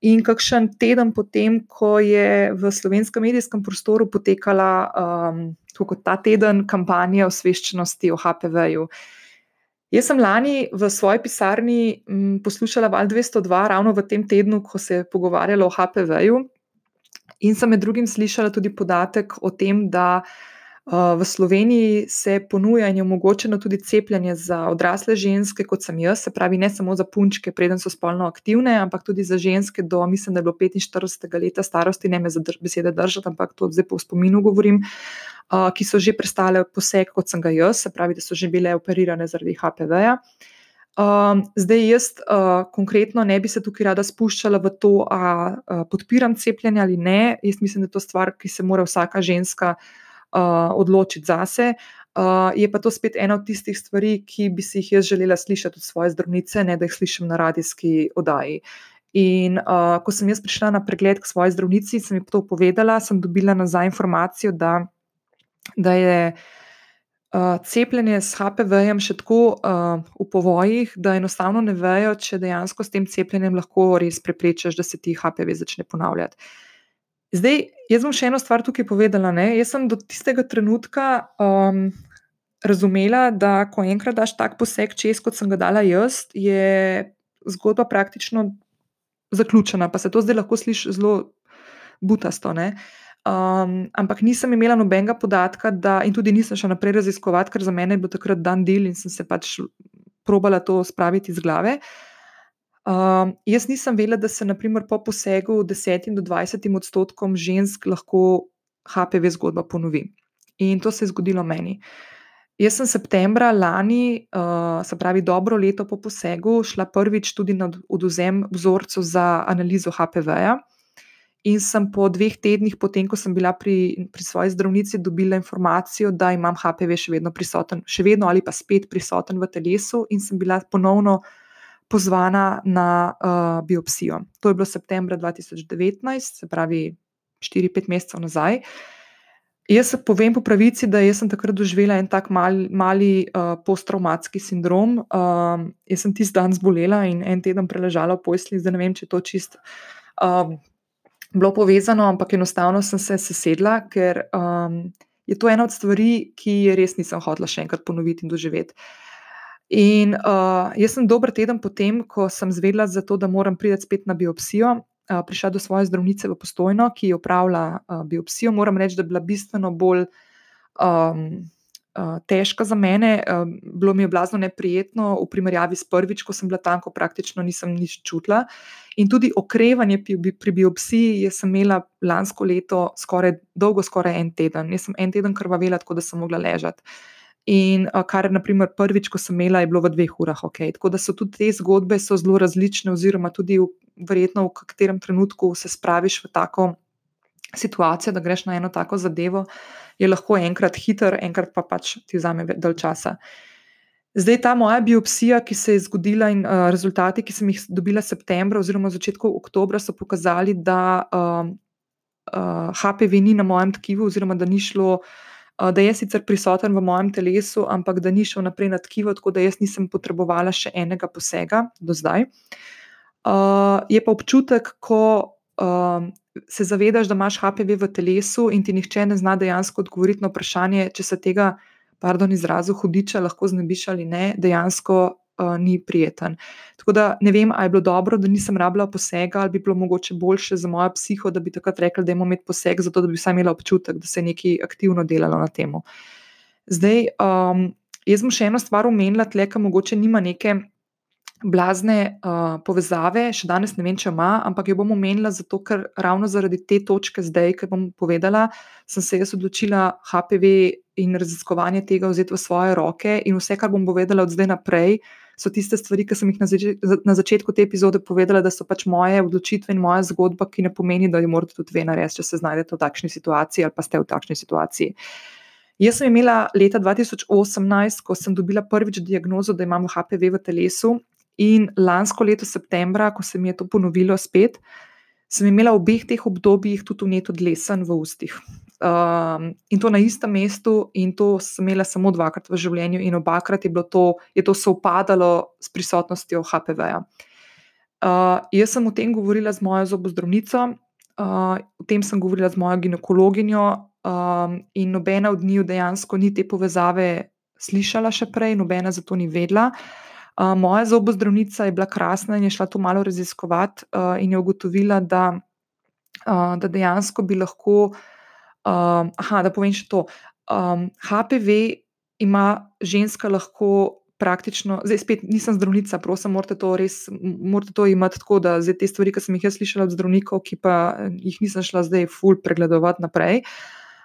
In kakšen teden potem, ko je v slovenskem medijskem prostoru potekala, um, kot ta teden, kampanja osveščenosti o HPV-ju. Jaz sem lani v svoji pisarni m, poslušala Val 202, ravno v tem tednu, ko se je pogovarjalo o HPV-ju, in sem med drugim slišala tudi podatek o tem, da v Sloveniji se ponuja in je omogočeno tudi cepljenje za odrasle ženske, kot sem jaz, se pravi, ne samo za punčke, preden so spolno aktivne, ampak tudi za ženske do, mislim, da je bilo 45. leta starosti, ne me za besede držati, ampak to zdaj po spominu govorim. Uh, ki so že prestale poseg, kot sem ga jaz, se pravi, da so že bile operirane zaradi HPV-ja. Um, zdaj, jaz uh, konkretno ne bi se tukaj rada spuščala v to, ali uh, podpiram cepljenje ali ne. Jaz mislim, da je to stvar, ki se mora vsaka ženska uh, odločiti zase. Uh, je pa to spet ena od tistih stvari, ki bi si jih jaz želela slišati od svoje zdravnice, ne da jih slišim na radijski oddaji. In uh, ko sem jaz prišla na pregled k svoji zdravnici, sem ji to povedala, sem dobila nazaj informacijo, da da je uh, cepljenje s HPV-jem še tako uh, v povojih, da enostavno ne vejo, če dejansko s tem cepljenjem lahko res preprečiš, da se ti HPV začne ponavljati. Zdaj, jaz bom še eno stvar tukaj povedala. Ne? Jaz sem do tistega trenutka um, razumela, da ko enkrat daš tak poseg čez, kot sem ga dala jaz, je zgodba praktično zaključena. Pa se to zdaj lahko sliši zelo butasto. Uh, Um, ampak nisem imela nobenega podatka, da, in tudi nisem šla naprej raziskovati, ker za mene je bil takrat dan del in sem se pač probala to spraviti iz glave. Um, jaz nisem vedela, da se naprimer, po posegu 10 do 20 odstotkom žensk lahko HPV zgodba ponovi. In to se je zgodilo meni. Jaz sem septembra lani, uh, se pravi dobro leto po posegu, šla prvič tudi na oduzem vzorcev za analizo HPV-ja. In sem po dveh tednih, potem ko sem bila pri, pri svoji zdravnici, dobila informacijo, da imam HPV še vedno prisoten, še vedno ali pa spet prisoten v telesu, in sem bila ponovno pozvana na uh, biopsijo. To je bilo septembra 2019, se pravi 4-5 mesecev nazaj. Jaz povem po pravici, da sem takrat doživela en tak mal, mali uh, posttraumatski sindrom. Uh, jaz sem tisti dan zbolela in en teden preležala v posli, zdaj ne vem, če je to čist. Uh, bilo povezano, ampak enostavno sem se sesedla, ker um, je to ena od stvari, ki je res nisem hotela še enkrat ponoviti in doživeti. In uh, jaz sem dober teden potem, ko sem zvedela za to, da moram priti spet na biopsijo, uh, prišla do svoje zdravnice v postojno, ki je upravljala uh, biopsijo. Moram reči, da je bila bistveno bolj. Um, uh, težka za mene, uh, bilo mi je blazno neprijetno v primerjavi s prvič, ko sem bila tam, ko praktično nisem nič čutila. In tudi okrevanje pri, pri biopsiji, sem imela lansko leto skoraj dolgo, skoraj en teden. Jaz sem en teden krvavela, tako da sem mogla ležati. In kar naprimer, prvič, ko sem imela, je bilo v dveh urah ok. Tako da so tudi te zgodbe zelo različne, oziroma tudi v, verjetno v katerem trenutku se spraviš v tako situacijo, da greš na eno tako zadevo je lahko enkrat hiter, enkrat pa pač ti vzame dalj časa. Zdaj, ta moja biopsija, ki se je zgodila, in uh, rezultati, ki sem jih dobila septembra, oziroma v začetku oktobra, so pokazali, da uh, uh, HPV ni na mojem tkivu, oziroma da ni šlo, uh, da je sicer prisoten v mojem telesu, ampak da ni šel naprej na tkivo, tako da jaz nisem potrebovala še enega posega do zdaj. Uh, je pa občutek, ko uh, se zavedaš, da imaš HPV v telesu in ti nihče ne zna dejansko odgovoriti na vprašanje, če se tega pardon, izrazu hudiča lahko znebiš ali ne, dejansko uh, ni prijeten. Tako da ne vem, ali je bilo dobro, da nisem rabila posega, ali bi bilo mogoče boljše za mojo psiho, da bi takrat rekla, da imamo imeti poseg, zato da bi vsaj imela občutek, da se je nekaj aktivno delalo na tem. Zdaj, um, jaz bom še eno stvar omenila, tle, ki mogoče nima neke blazne uh, povezave, še danes ne vem, če ima, ampak jo bom omenila zato, ker ravno zaradi te točke zdaj, ki bom povedala, sem se jaz odločila HPV in raziskovanje tega vzeti v svoje roke in vse, kar bom povedala od zdaj naprej. So tiste stvari, ki sem jih na, zač na začetku te epizode povedala, da so pač moje odločitve in moja zgodba, ki ne pomeni, da jo morate tudi vi narediti, če se znajdete v takšni situaciji ali pa ste v takšni situaciji. Jaz sem imela leta 2018, ko sem dobila prvič diagnozo, da imam HPV v telesu, In lansko leto, septembra, ko se mi je to ponovilo spet, sem imela v obeh teh obdobjih tudi vneto dlesen v ustih. Um, in to na istem mestu, in to sem imela samo dvakrat v življenju, in obakrat je, to, je to sovpadalo s prisotnostjo HPV-ja. Uh, jaz sem o tem govorila z mojo zobozdravnico, uh, o tem sem govorila z mojo ginekologinjo, um, in nobena od njih dejansko ni te povezave slišala še prej, nobena za to ni vedela. Uh, moja zobozdravnica je bila krasna in je šla to malo raziskovati uh, in je ugotovila, da, uh, da dejansko bi lahko, uh, aha, da povem še to. Um, HPV ima ženska lahko. Praktično, zdaj spet nisem zdravnica, prosim, morate to res, morate to imeti tako, da zdaj te stvari, ki sem jih jaz slišala od zdravnikov, ki pa jih nisem šla zdaj ful pregledovati naprej.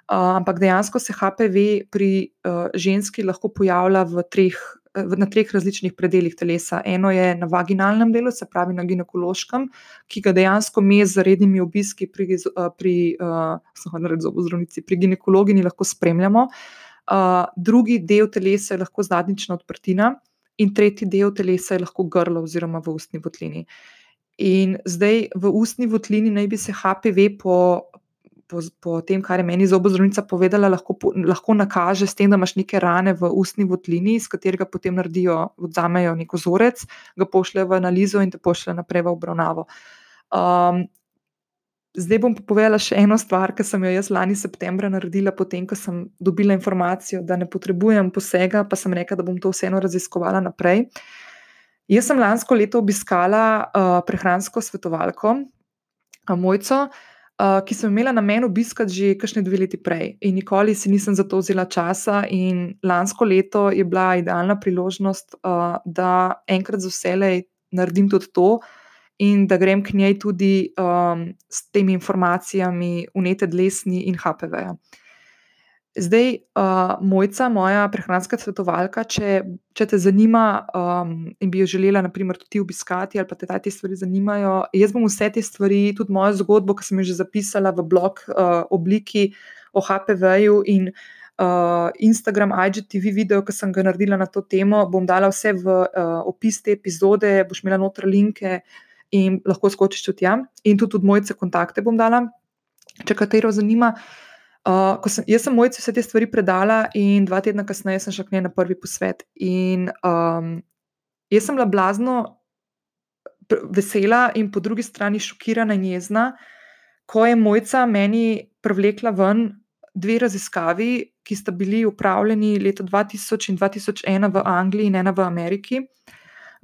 Uh, ampak dejansko se HPV pri uh, ženski lahko pojavlja v treh na treh različnih predeljih telesa. Eno je na vaginalnem delu, se pravi na ginekološkem, ki ga dejansko mi z rednimi obiski pri, pri, uh, pri ginekologinji lahko spremljamo. Uh, drugi del telesa je lahko zadnjična odprtina, in tretji del telesa je lahko grlo oziroma v ustni votlini. In zdaj v ustni votlini naj bi se HPV po po, po tem, kar je meni zobozdravnica povedala, lahko, lahko nakaže s tem, da imaš neke rane v ustni votlini, iz katerega potem naredijo, vzamejo neko vzorec, ga pošljejo v analizo in te pošljejo naprej v obravnavo. Um, zdaj bom povedala še eno stvar, ki sem jo jaz lani septembra naredila, potem, ko sem dobila informacijo, da ne potrebujem posega, pa sem rekla, da bom to vseeno raziskovala naprej. Jaz sem lansko leto obiskala uh, prehransko svetovalko, uh, Mojco, uh, uh, ki sem imela namen obiskati že kakšne dve leti prej. In nikoli si nisem za to vzela časa, in lansko leto je bila idealna priložnost, uh, da enkrat za vselej naredim tudi to. In da grem k njej tudi um, s temi informacijami, unete dlesni in HPV. -ja. Zdaj, uh, mojca, moja prehranska svetovalka, če, če te zanima um, in bi jo želela, naprimer, tudi obiskati, ali pa te te stvari zanimajo, jaz bom vse te stvari, tudi mojo zgodbo, ki sem jo že zapisala v blog uh, obliki o HPV-ju in uh, Instagram, IGTV video, ki sem ga naredila na to temo, bom dala vse v uh, opis te epizode, boš imela noter linke in lahko skočiš tudi tam. In tudi, tudi mojce kontakte bom dala, če katero zanima. Sem, jaz sem mojci vse te stvari predala, in dva tedna kasneje sem šla k njej na prvi posvet. In um, jaz sem bila blazno vesela, in po drugi strani šokirana in jezna, ko je mojca meni privlekla ven dve raziskavi, ki sta bili upravljeni leta 2000 in 2001 v Angliji in ena v Ameriki.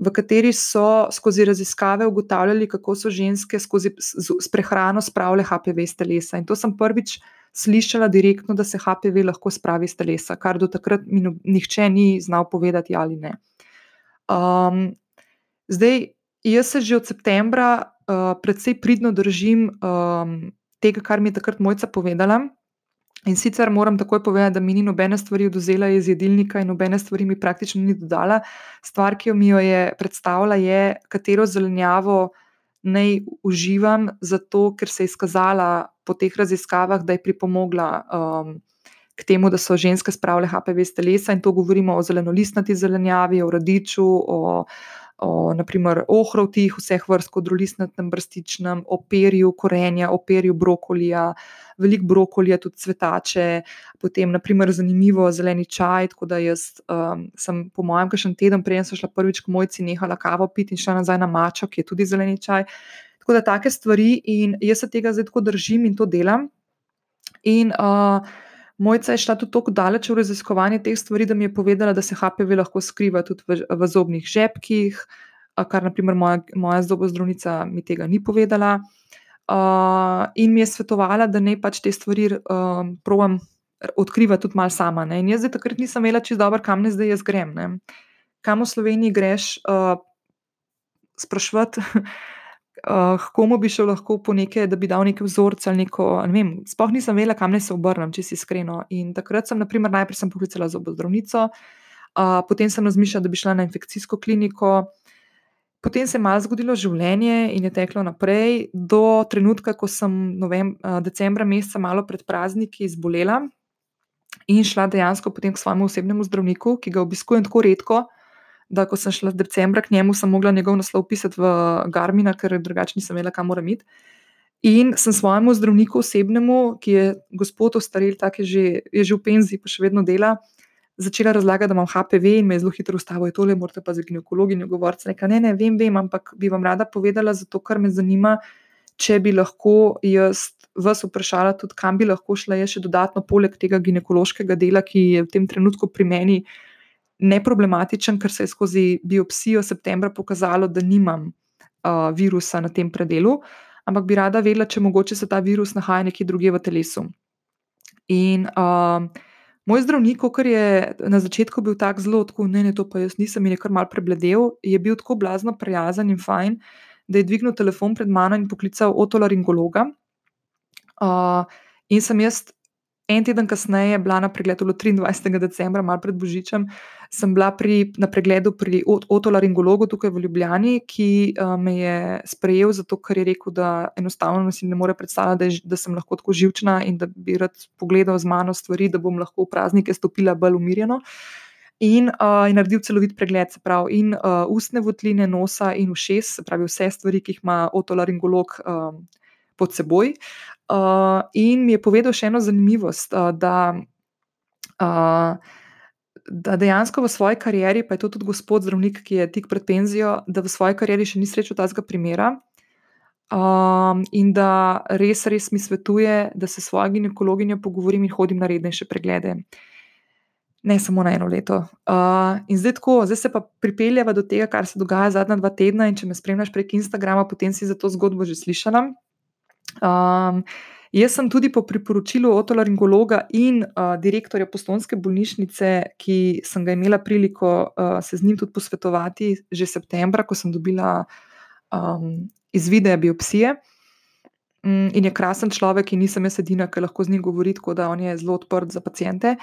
V kateri so skozi raziskave ugotavljali, kako so ženske skozi s prehrano spravile HPV iz telesa. In to sem prvič uh, slišala direktno, da se HPV lahko spravi iz telesa, kar do takrat mi no, nihče ni znal povedati ali ne. Um, zdaj, jaz se že od septembra uh, precej pridno držim um, tega, kar mi je takrat mojca povedala. In sicer moram takoj povedati, da mi ni nobene stvari oduzela iz jedilnika in nobene stvari mi praktično ni dodala. Stvar, ki jo mi jo je predstavila, je, katero zelenjavo naj uživam, zato ker se je izkazala po teh raziskavah, da je pripomogla um, k temu, da so ženske spravile HPV iz telesa in to govorimo o zelenolistnati zelenjavi, o radiču, o, o naprimer ohrovtih, vseh vrst, kodrolistnatem brstičnem, o perju korenja, o perju brokolija, veliko brokolija, tudi cvetače, potem naprimer zanimivo zeleni čaj, tako da jaz um, sem po mojem kakšen teden prej sem šla prvič k mojci nehala kavo piti in šla nazaj na mačo, ki je tudi zeleni čaj. Tako da take stvari in jaz se tega zdaj tako držim in to delam. In uh, Mojca je šla tudi tako daleč v raziskovanje teh stvari, da mi je povedala, da se HPV lahko skriva tudi v, v zobnih žepkih, kar naprimer moja, moja zobozdravnica mi tega ni povedala. Uh, in mi je svetovala, da ne pač te stvari uh, provam odkrivati tudi malo sama. Ne. In jaz takrat nisem imela čisto dobro, kam ne zdaj jaz grem. Ne. Kam v Sloveniji greš uh, sprašvati? uh, komu bi šel lahko po neke, da bi dal neke vzorce ali neko. Ne vem, sploh nisem vedela, kam naj se obrnem, če si iskreno. In takrat sem, naprimer, najprej sem poklicala zobozdravnico, uh, potem sem razmišljala, da bi šla na infekcijsko kliniko. Potem se je malo zgodilo življenje in je teklo naprej, do trenutka, ko sem novem, decembra, meseca, malo pred prazniki, zbolela in šla dejansko potem k svojemu osebnemu zdravniku, ki ga obiskujem tako redko, da ko sem šla decembra k njemu, sem mogla njegov naslov pisati v Garmina, ker drugače nisem vedela, kam moram iti. In sem svojemu zdravniku osebnemu, ki je gospod ostarel, tako je že, je že v penziji, pa še vedno dela, začela razlagati, da imam HPV in me je zelo hitro ustavil, je tole, morate pa za ginekologinjo govoriti. Reka, ne, ne, vem, vem, ampak bi vam rada povedala, zato ker me zanima, če bi lahko jaz vas vprašala tudi, kam bi lahko šla jaz še dodatno, poleg tega ginekološkega dela, ki je v tem trenutku pri meni neproblematičen, ker se je skozi biopsijo septembra pokazalo, da nimam uh, virusa na tem predelu, ampak bi rada vedela, če mogoče se ta virus nahaja nekje drugje v telesu. In uh, moj zdravnik, ker je na začetku bil tako zelo, tako ne, ne, to pa jaz nisem in je kar mal prebledel, je bil tako blazno prijazen in fajn, da je dvignil telefon pred mano in poklical otolaringologa. Uh, in sem jaz En teden kasneje, bila na pregledu 23. decembra, malo pred Božičem, sem bila pri, na pregledu pri otolaringologu tukaj v Ljubljani, ki uh, me je sprejel, zato ker je rekel, da enostavno si ne more predstavljati, da, je, da sem lahko tako živčna in da bi rad pogledal z mano stvari, da bom lahko v praznike stopila bolj umirjeno. In uh, je naredil celovit pregled, se pravi, in uh, ustne votline, nosa in ušes, se pravi, vse stvari, ki jih ima otolaringolog uh, pod seboj. Uh, in mi je povedal še eno zanimivost, uh, da, uh, da dejansko v svoji karieri, pa je to tudi gospod zdravnik, ki je tik pred penzijo, da v svoji karieri še ni srečal tazga primera. Um, in da res, res mi svetuje, da se s svojo ginekologinjo pogovorim in hodim na rednejše preglede. Ne samo na eno leto. Uh, in zdaj tako, zdaj se pa pripeljava do tega, kar se dogaja zadnja dva tedna. In če me spremljaš prek Instagrama, potem si za to zgodbo že slišala. Um, jaz sem tudi po priporočilu otolaringologa in uh, direktorja postonske bolnišnice, ki sem ga imela priliko uh, se z njim tudi posvetovati že septembra, ko sem dobila um, izvide biopsije. Um, in je krasen človek, in nisem jaz edina, ki lahko z njim govori, tako da on je zelo odprt za pacijente.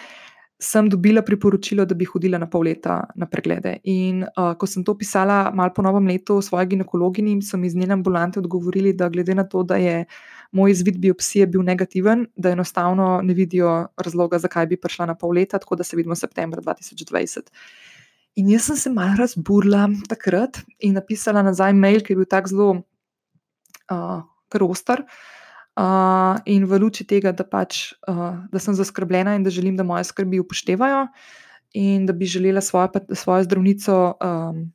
Sem dobila priporočilo, da bi hodila na pol leta na preglede. In uh, ko sem to pisala, malo po novem letu, svoje ginekologinji, so mi iz njene ambulante odgovorili, da glede na to, da je moj izvid biopsije bil negativen, da enostavno ne vidijo razloga, zakaj bi prišla na pol leta, tako da se vidimo septembra 2020. In jaz sem se malo razburila takrat in napisala nazaj mail, ki je bil tako zelo uh, krostar. Uh, in v luči tega, da, pač, uh, da sem zaskrbljena in da želim, da moje skrbi upoštevajo, in da bi želela svojo, svojo zdravnico um,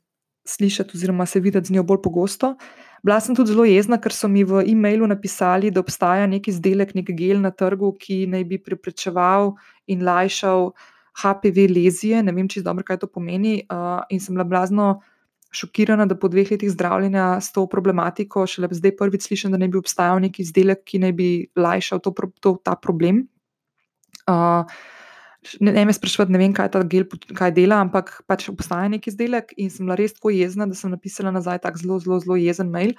slišati, oziroma se videti z njo bolj pogosto. Bila sem tudi zelo jezna, ker so mi v e-mailu napisali, da obstaja neki izdelek, nek gel na trgu, ki naj bi preprečeval in lajšal HPV lezije. Ne vem, če je dobro, kaj to pomeni. Uh, in sem bila blazno šokirana, da po dveh letih zdravljenja s to problematiko, šele zdaj prvič slišim, da ne bi obstajal neki izdelek, ki naj bi lajšal to, to, ta problem. Uh, ne, ne me sprašujete, ne vem, kaj ta gel kaj dela, ampak pač obstaja neki izdelek in sem bila res tako jezna, da sem napisala nazaj tako zelo, zelo, zelo jezen mail.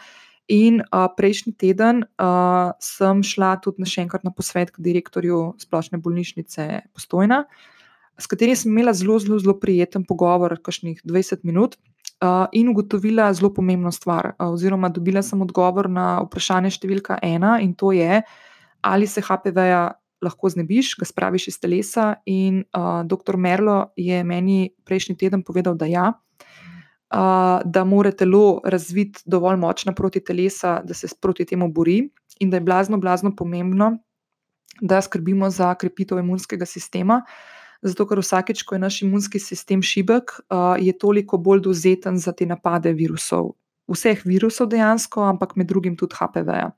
In uh, prejšnji teden uh, sem šla tudi na še enkrat na posvet k direktorju splošne bolnišnice Postojna, s katerim sem imela zelo, zelo, zelo prijeten pogovor, kakšnih 20 minut in ugotovila zelo pomembno stvar, oziroma dobila sem odgovor na vprašanje številka ena, in to je, ali se HPV-ja lahko znebiš, ga spraviš iz telesa. In uh, dr. Merlo je meni prejšnji teden povedal, da ja, uh, da mora telo razviti dovolj močna proti telesa, da se proti temu bori, in da je blazno, blazno pomembno, da skrbimo za krepitev imunskega sistema. Zato, ker vsakeč, ko je naš imunski sistem šibek, je toliko bolj dovzeten za te napade virusov. Vseh virusov dejansko, ampak med drugim tudi HPV. -ja.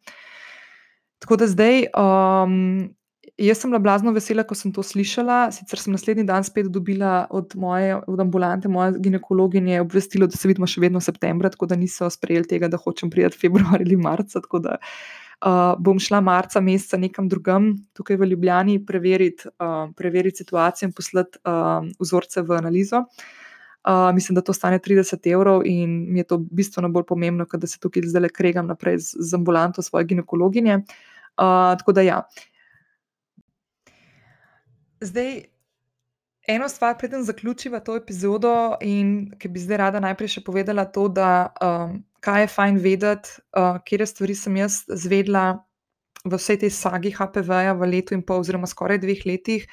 Tako da zdaj, um, jaz sem bila blazno vesela, ko sem to slišala. Sicer sem naslednji dan spet dobila od moje od ambulante, moje ginekologinje, obvestilo, da se vidimo še vedno v septembru, tako da niso sprejeli tega, da hočem priti februar ali marca. Tako da uh, bom šla marca meseca nekam drugam, tukaj v Ljubljani, preveriti, uh, preveriti situacijo in poslati uh, vzorce v analizo. Uh, mislim, da to stane 30 evrov in mi je to bistveno bolj pomembno, da se tukaj zdaj le kregam naprej z, z ambulanto svoje ginekologinje. Uh, tako da ja. Zdaj, eno stvar, preden zaključiva to epizodo, in ki bi zdaj rada najprej še povedala to, da um, kaj je fajn vedeti, uh, kje stvari sem jaz zvedla v vsej tej sagi HPV-ja v letu in pol, oziroma skoraj dveh letih.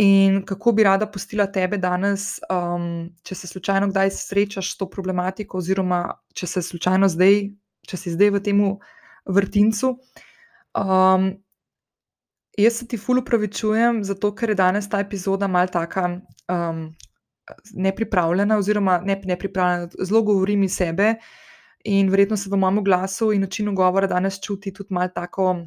In kako bi rada postila tebe danes, um, če se slučajno kdaj srečaš s to problematiko, oziroma če se slučajno zdaj, če si zdaj v tem vrtincu. Um, jaz se ti ful upravičujem, zato ker je danes ta epizoda mal taka um, nepripravljena, oziroma ne nepripravljena, zelo govorim iz sebe in verjetno se v mojem glasu in načinu govora danes čuti tudi mal tako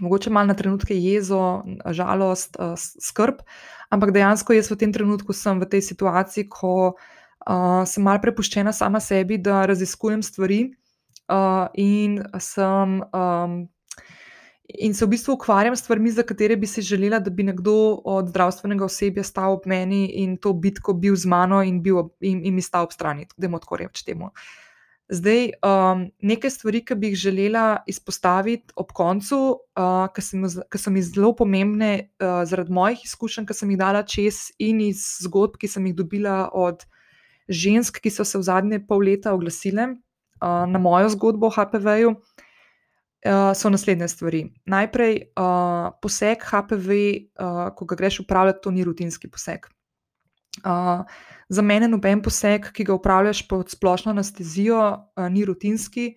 mogoče malo na trenutke jezo, žalost, uh, skrb, ampak dejansko jaz v tem trenutku sem v tej situaciji, ko uh, sem malo prepuščena sama sebi, da raziskujem stvari uh, in, sem, um, in se v bistvu ukvarjam s stvarmi, za katere bi si želela, da bi nekdo od zdravstvenega osebja stal ob meni in to bitko bil z mano in, bil, in, in mi stal ob strani, da mu tako rečemo. Zdaj, um, nekaj stvari, ki bi jih želela izpostaviti ob koncu, uh, ki so mi zelo pomembne uh, zaradi mojih izkušenj, ki sem jih dala čez in iz zgodb, ki sem jih dobila od žensk, ki so se v zadnje pol leta oglasile uh, na mojo zgodbo o HPV-ju, uh, so naslednje stvari. Najprej, uh, poseg HPV, uh, ko ga greš upravljati, to ni rutinski poseg. Uh, za mene noben poseg, ki ga upravljaš pod splošno anestezijo, uh, ni rutinski.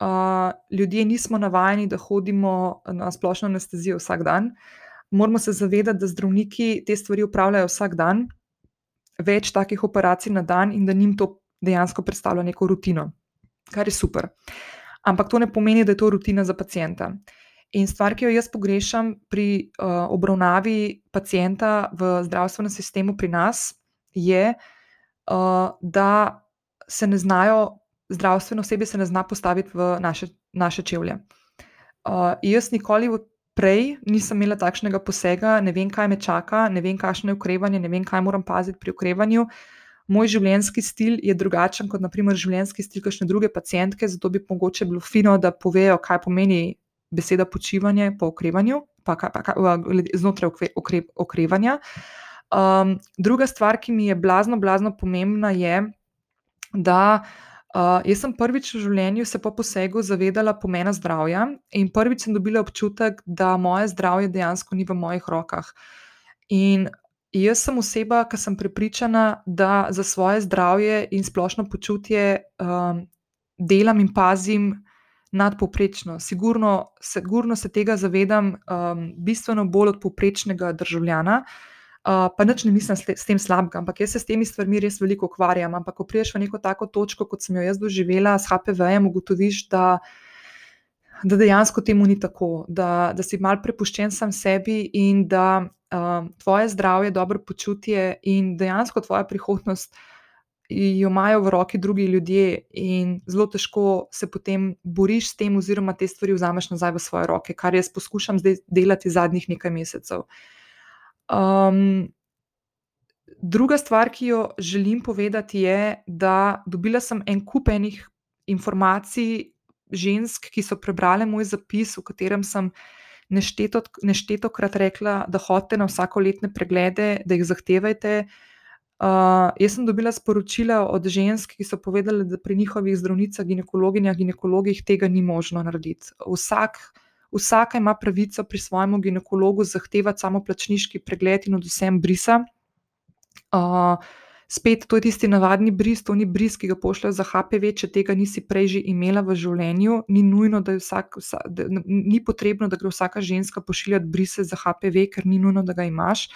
Uh, ljudje nismo navajeni, da hodimo na splošno anestezijo vsak dan. Moramo se zavedati, da zdravniki te stvari upravljajo vsak dan, več takih operacij na dan, in da jim to dejansko predstavlja neko rutino, kar je super. Ampak to ne pomeni, da je to rutina za pacijenta. In stvar, ki jo jaz pogrešam pri uh, obravnavi pacijenta v zdravstvenem sistemu pri nas, je, uh, da se ne znajo, zdravstveno osebje se ne zna postaviti v naše, naše čevlje. Uh, jaz nikoli prej nisem imela takšnega posega, ne vem, kaj me čaka, ne vem, kakšno je ukrevanje, ne vem, kaj moram paziti pri ukrevanju. Moj življenjski stil je drugačen kot, naprimer, življenjski stil kakšne druge pacijentke, zato bi mogoče bilo fino, da povejo, kaj pomeni beseda počivanje po okrevanju, pa, pa, pa znotraj okre, okre, okrevanja. Um, druga stvar, ki mi je blazno, blazno pomembna, je, da uh, jaz sem prvič v življenju se po posegu zavedala pomena zdravja in prvič sem dobila občutek, da moje zdravje dejansko ni v mojih rokah. In jaz sem oseba, ki sem prepričana, da za svoje zdravje in splošno počutje um, delam in pazim nadpoprečno. Sigurno, sigurno se tega zavedam um, bistveno bolj od poprečnega državljana. Uh, pa nič ne mislim s tem slabega, ampak jaz se s temi stvarmi res veliko ukvarjam. Ampak, ko priješ v neko tako točko, kot sem jo jaz doživela s HPV-jem, ugotoviš, da, da dejansko temu ni tako, da, da si mal prepuščen sam sebi in da uh, tvoje zdravje, dobro počutje in dejansko tvoja prihodnost jo imajo v roki drugi ljudje, in zelo težko se potem boriš s tem, oziroma te stvari vzameš nazaj v svoje roke, kar jaz poskušam zdaj delati zadnjih nekaj mesecev. Um, druga stvar, ki jo želim povedati, je, da dobila sem en kup enih informacij žensk, ki so prebrale moj zapis, v katerem sem. Nešteto, neštetokrat rekla, da hodite na vsakoletne preglede, da jih zahtevajte, uh, jaz sem dobila sporočila od žensk, ki so povedali, da pri njihovih zdravnicah, ginekologinjah, ginekologih tega ni možno narediti. Vsak, Vsaka ima pravico pri svojem ginekologu zahtevati samo plačniški pregled in od vsem brisa. Uh, spet, to je tisti navadni bris, to ni bris, ki ga pošljajo za HPV, če tega nisi prej že imela v življenju. Ni nujno, da je vsak, vsa, da, ni potrebno, da gre vsaka ženska pošiljati brise za HPV, ker ni nujno, da ga imaš.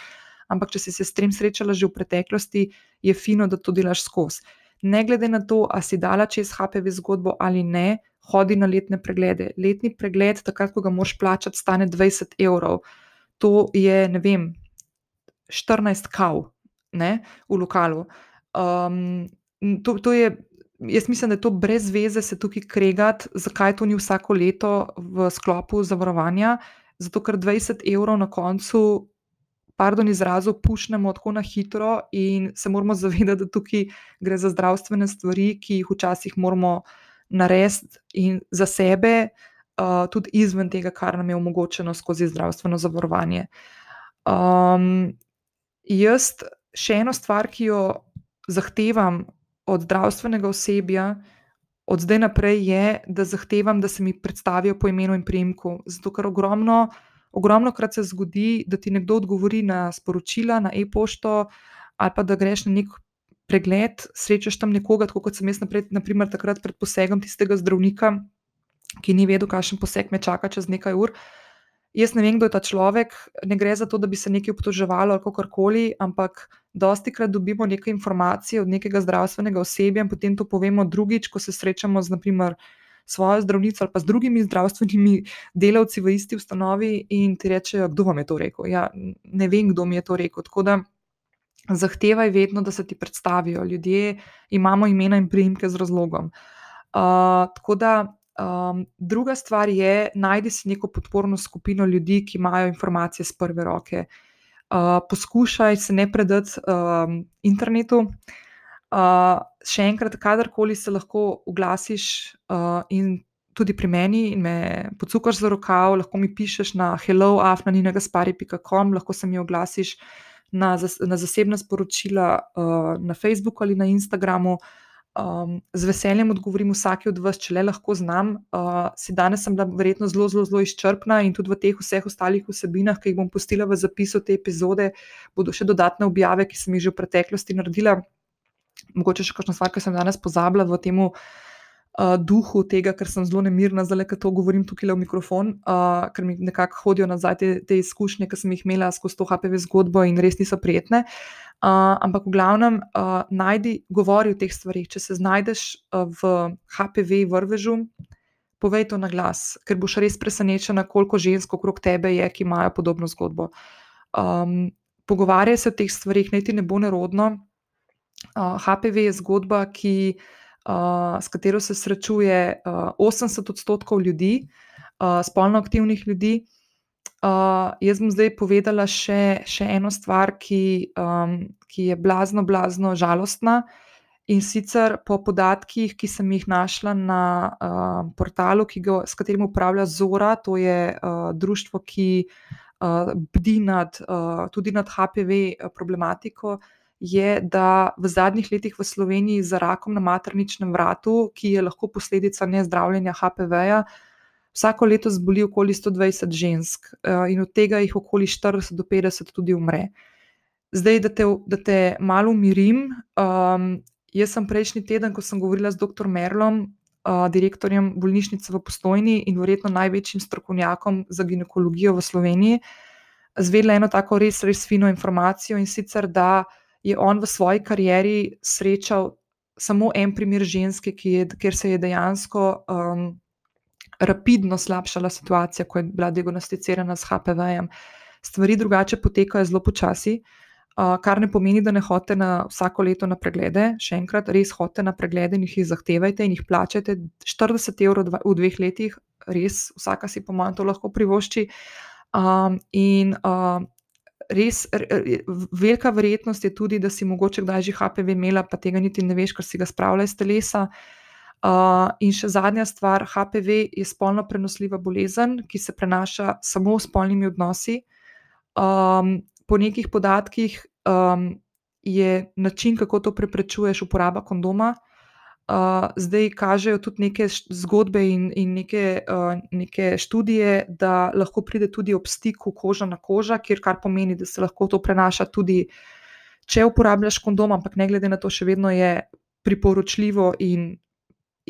Ampak, če si se s tem srečala že v preteklosti, je fino, da to delaš skozi. Ne glede na to, ali si dala čez HPV zgodbo ali ne, hodi na letne preglede. Letni pregled, takrat, ko ga moraš plačati, stane 20 evrov. To je, ne vem, 14 kav ne, v lokalu. Um, to, to je, jaz mislim, da je to brez veze se tukaj kregati, zakaj to ni vsako leto v sklopu zavarovanja. Zato, ker 20 evrov na koncu, pardon, izrazu, pušnemo tako na hitro, in se moramo zavedati, da tukaj gre za zdravstvene stvari, ki jih včasih moramo narediti in za sebe, uh, tudi izven tega, kar nam je omogočeno skozi zdravstveno zavarovanje. Um, jaz še eno stvar, ki jo zahtevam od zdravstvenega osebja, od zdaj naprej, je, da zahtevam, da se mi predstavijo po imenu in priimku. Zato, ker ogromno, ogromno krat se zgodi, da ti nekdo odgovori na sporočila, na e-pošto, ali pa da greš na nek pregled, srečaš tam nekoga, tako kot sem jaz, naprej, naprimer, takrat pred posegom tistega zdravnika, ki ni vedel, kakšen poseg me čaka čez nekaj ur. Jaz ne vem, kdo je ta človek, ne gre za to, da bi se nekaj obtoževalo ali kakorkoli, ampak dosti krat dobimo neke informacije od nekega zdravstvenega osebja in potem to povemo drugič, ko se srečamo z naprimer, svojo zdravnico ali pa z drugimi zdravstvenimi delavci v isti ustanovi in ti rečejo, kdo vam je to rekel. Ja, ne vem, kdo mi je to rekel. Tako da zahtevaj vedno, da se ti predstavijo. Ljudje imamo imena in priimke z razlogom. Uh, tako da Um, druga stvar je, najdi si neko podporno skupino ljudi, ki imajo informacije z prve roke. Uh, poskušaj se ne predati um, internetu. Uh, še enkrat, kadarkoli se lahko oglasiš uh, in tudi pri meni in me pocukaš za rokav, lahko mi pišeš na helloafnaninaspari.com, lahko se mi oglasiš na, zas, na zasebna sporočila uh, na Facebooku ali na Instagramu. Um, z veseljem odgovorim vsake od vas, če le lahko znam. Uh, si danes sem bila verjetno zelo, zelo, zelo izčrpna in tudi v teh vseh ostalih vsebinah, ki jih bom postila v zapisu te epizode, bodo še dodatne objave, ki sem jih že v preteklosti naredila. Mogoče še kakšno stvar, ki sem danes pozabila v tem uh, duhu tega, ker sem zelo nemirna, zdaj le, to govorim tukaj v mikrofon, uh, ker mi nekako hodijo nazaj te, te izkušnje, ki sem jih imela skozi to HPV zgodbo in res niso prijetne. Uh, ampak v glavnem, uh, najdi, govori o teh stvarih. Če se znajdeš uh, v HPV vrvežu, povej to na glas, ker boš res presenečen, koliko žensk okrog tebe je, ki imajo podobno zgodbo. Um, pogovarjaj se o teh stvarih, naj ti ne bo nerodno. Uh, HPV je zgodba, ki, uh, s katero se srečuje uh, 80 odstotkov ljudi, uh, spolno aktivnih ljudi. Uh, jaz bom zdaj povedala še, še eno stvar, ki, um, ki je blazno, blazno žalostna. In sicer po podatkih, ki sem jih našla na uh, portalu, ga, s katerim upravlja Zora, to je uh, društvo, ki uh, bdi nad, uh, tudi nad HPV problematiko, je, da v zadnjih letih v Sloveniji za rakom na materničnem vratu, ki je lahko posledica nezdravljenja HPV-ja, uh, Vsako leto zboli okoli 120 žensk eh, in od tega jih okoli 40 do 50 tudi umre. Zdaj, da te, da te malo umirim, um, jaz sem prejšnji teden, ko sem govorila z dr. Merlom, uh, direktorjem bolnišnice v Postojni in verjetno največjim strokovnjakom za ginekologijo v Sloveniji, zvedla eno tako res, res fino informacijo in sicer, da je on v svoji karieri srečal samo en primer ženske, je, kjer se je dejansko. Um, rapidno slabšala situacija, ko je bila diagnosticirana s HPV-jem. Stvari drugače potekajo zelo počasi, kar ne pomeni, da ne hodite na vsako leto na preglede. Še enkrat, res hodite na preglede in jih zahtevajte in jih plačajte 40 evrov v dveh letih, res vsaka si, po mojem, to lahko privošči. In res velika verjetnost je tudi, da si mogoče kdaj že HPV imela, pa tega niti ne veš, ker si ga spravlja iz telesa. Uh, in še zadnja stvar, HPV je spolno prenosljiva bolezen, ki se prenaša samo s spolnimi odnosi. Um, po nekih podatkih um, je način, kako to preprečuješ, uporaba kondoma. Uh, zdaj kažejo tudi neke zgodbe in, in neke, uh, neke študije, da lahko pride tudi ob stiku koža na koža, kjer kar pomeni, da se lahko to prenaša tudi, če uporabljaš kondom, ampak ne glede na to, še vedno je priporočljivo in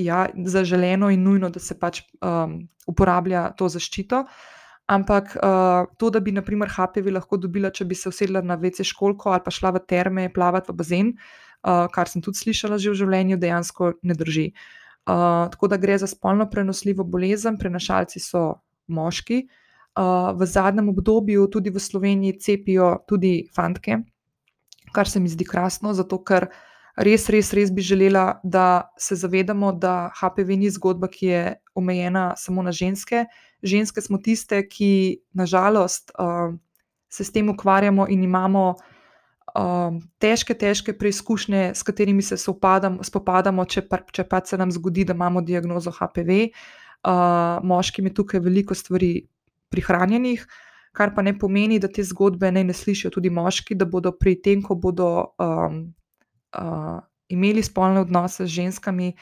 ja, zaželeno in nujno, da se pač um, uporablja to zaščito. Ampak uh, to, da bi naprimer HPV lahko dobila, če bi se usedla na vece školko ali pa šla v terme, plavati v bazen. Uh, uh, kar sem tudi slišala že v življenju, dejansko ne drži. Uh, tako da gre za spolno prenosljivo bolezen, prenašalci so moški. Uh, v zadnjem obdobju tudi v Sloveniji cepijo tudi fantke, kar se mi zdi krasno, zato ker res, res, res bi želela, da se zavedamo, da HPV ni zgodba, ki je omejena samo na ženske. Ženske smo tiste, ki nažalost uh, se s tem ukvarjamo in imamo uh, um, težke, težke preizkušnje, s katerimi se spopadamo, če, pa, če pa se nam zgodi, da imamo diagnozo HPV. Uh, moškim je tukaj veliko stvari prihranjenih, kar pa ne pomeni, da te zgodbe ne, ne slišijo tudi moški, da bodo pri tem, ko bodo um, uh, imeli spolne odnose z ženskami.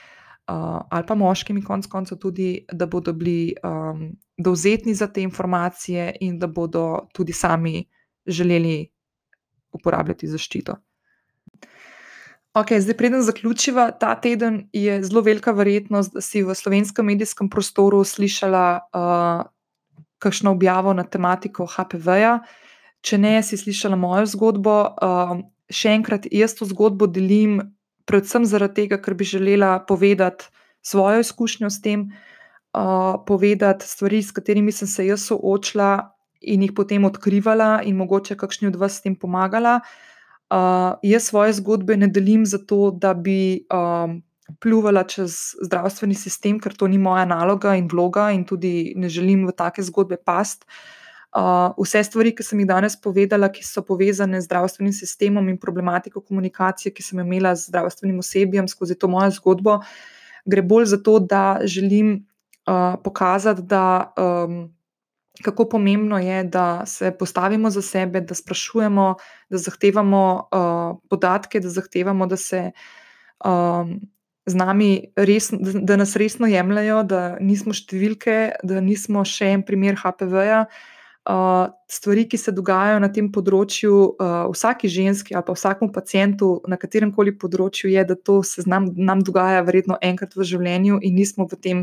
Uh, ali pa moškimi, konc koncev, tudi, da bodo bili um, dovzetni za te informacije in da bodo tudi sami želeli uporabljati zaščito. Ok, zdaj, preden zaključiva, ta teden je zelo velika verjetnost, da si v slovenskem medijskem prostoru slišala uh, kakšno objavo na tematiko HPV-ja. Če ne, si slišala mojo zgodbo. Uh, še enkrat, jaz to zgodbo delim predvsem zaradi tega, ker bi želela povedati svojo izkušnjo s tem, uh, povedati stvari, s katerimi sem se jaz soočila, in jih potem odkrivala, in mogoče kakšni od vas s tem pomagala. Uh, jaz svoje zgodbe ne delim zato, da bi um, pljuvala čez zdravstveni sistem, ker to ni moja naloga in vloga, in tudi ne želim v take zgodbe past. Uh, vse stvari, ki sem jih danes povedala, ki so povezane z zdravstvenim sistemom in problematiko komunikacije, ki sem imela z zdravstvenim osebjem skozi to mojo zgodbo, gre bolj za to, da želim uh, pokazati, da. Um, kako pomembno je, da se postavimo za sebe, da sprašujemo, da zahtevamo uh, podatke, da zahtevamo, da se um, z nami res, da, da nas resno jemljajo, da nismo številke, da nismo še en primer HPV-ja. Uh, stvari, ki se dogajajo na tem področju, uh, vsaki ženski ali pa vsakmu pacijentu na katerem koli področju, je, da to se nam, nam dogaja verjetno enkrat v življenju in nismo v tem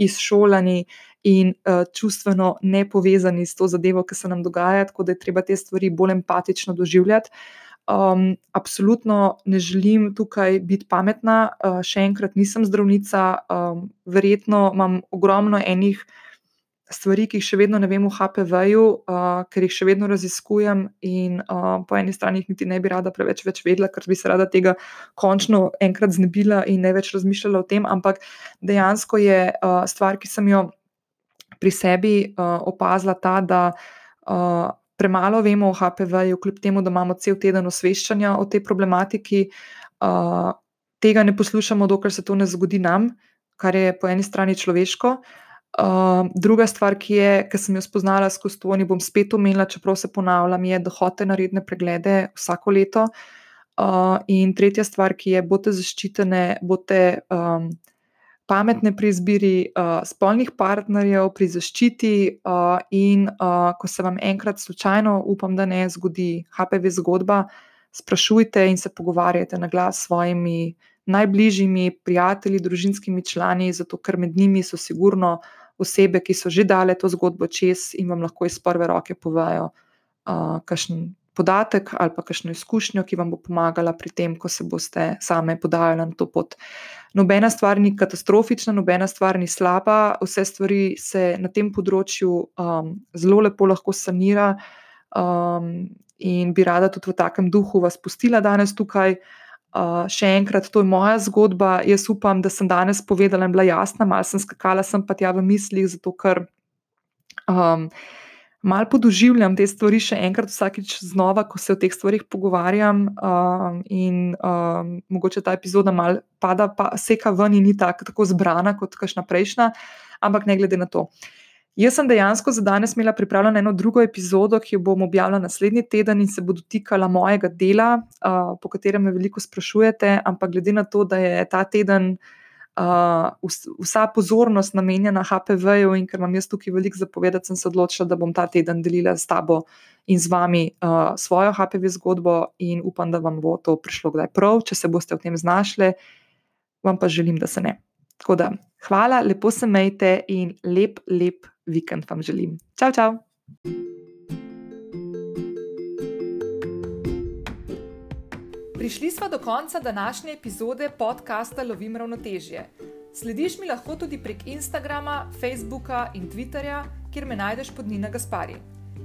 izšolani in uh, čustveno ne povezani s to zadevo, ki se nam dogaja, tako da je treba te stvari bolj empatično doživljati. Um, absolutno ne želim tukaj biti pametna, uh, še enkrat nisem zdravnica, um, verjetno imam ogromno enih stvari, ki jih še vedno ne vem v HPV-ju, uh, ker jih še vedno raziskujem, in uh, po eni strani jih niti ne bi rada preveč vedela, ker bi se rada tega končno enkrat znebila in ne več razmišljala o tem. Ampak dejansko je uh, stvar, ki sem jo pri sebi uh, opazila, ta, da uh, premalo vemo o HPV-ju, kljub temu, da imamo cel teden osveščanja o tej problematiki. Uh, tega ne poslušamo, dokler se to ne zgodi nam, kar je po eni strani človeško. Uh, druga stvar, ki, je, ki sem jo spoznala skozi to, in bom spet omenila, čeprav se ponavljam, je, da hočete narediti preglede vsako leto. Uh, in tretja stvar, ki je, bote zaščitene, bote um, pametne pri izbiri uh, spolnih partnerjev, pri zaščiti. Uh, in uh, ko se vam enkrat slučajno, upam, da ne zgodi HPV zgodba, sprašujte in se pogovarjajte na glas s svojimi najbližjimi prijatelji, družinskimi člani, zato ker med njimi so sigurno osebe, ki so že dale to zgodbo čez in vam lahko iz prve roke povejo uh, kakšen podatek ali pa kakšno izkušnjo, ki vam bo pomagala pri tem, ko se boste same podajali na to pot. Nobena stvar ni katastrofična, nobena stvar ni slaba, vse stvari se na tem področju um, zelo lepo lahko sanira. Um, in bi rada tudi v takem duhu vas pustila danes tukaj. Uh, še enkrat, to je moja zgodba. Jaz upam, da sem danes povedala in bila jasna, malo sem skakala sem pa tja v mislih, zato ker um, malo podoživljam te stvari še enkrat, vsakič znova, ko se o teh stvarih pogovarjam. Um, in um, mogoče ta epizoda malo pada, pa seka ven in ni tak, tako zbrana kot kakšna prejšnja, ampak ne glede na to. Jaz sem dejansko za danes imela pripravljeno eno drugo epizodo, ki jo bom objavila naslednji teden in se bo dotikala mojega dela, uh, po katerem me veliko sprašujete. Ampak glede na to, da je ta teden uh, vsa pozornost namenjena HPV-ju in ker imam jaz tukaj veliko zapovedati, sem se odločila, da bom ta teden delila s tabo in z vami uh, svojo HPV zgodbo in upam, da vam bo to prišlo kdaj prav. Če se boste v tem znašli, vam pa želim, da se ne. Tako da, hvala, lepo se majte in lep, lep vikend vam želim. Čau, čau! Prišli smo do konca današnje epizode podcasta Lovim ravnotežje. Slediš mi lahko tudi prek Instagrama, Facebooka in Twitterja, kjer me najdeš pod Nina Gaspari.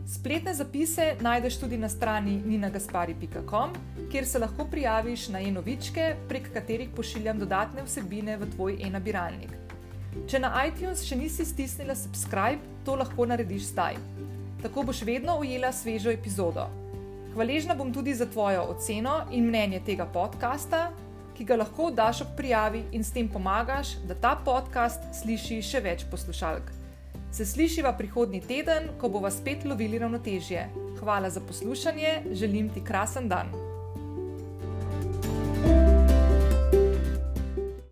Spletne zapise najdeš tudi na strani ninagaspari.com, kjer se lahko prijaviš na e-novičke, prek katerih pošiljam dodatne vsebine v tvoj e-nabiralnik. Če na iTunes še nisi stisnila subscribe, to lahko narediš zdaj. Tako boš vedno ujela svežo epizodo. Hvaležna bom tudi za tvojo oceno in mnenje tega podcasta, ki ga lahko daš ob prijavi in s tem pomagaš, da ta podcast sliši še več poslušalk. Se slišiva prihodnji teden, ko bova spet lovili ravnotežje. Hvala za poslušanje, želim ti krasen dan.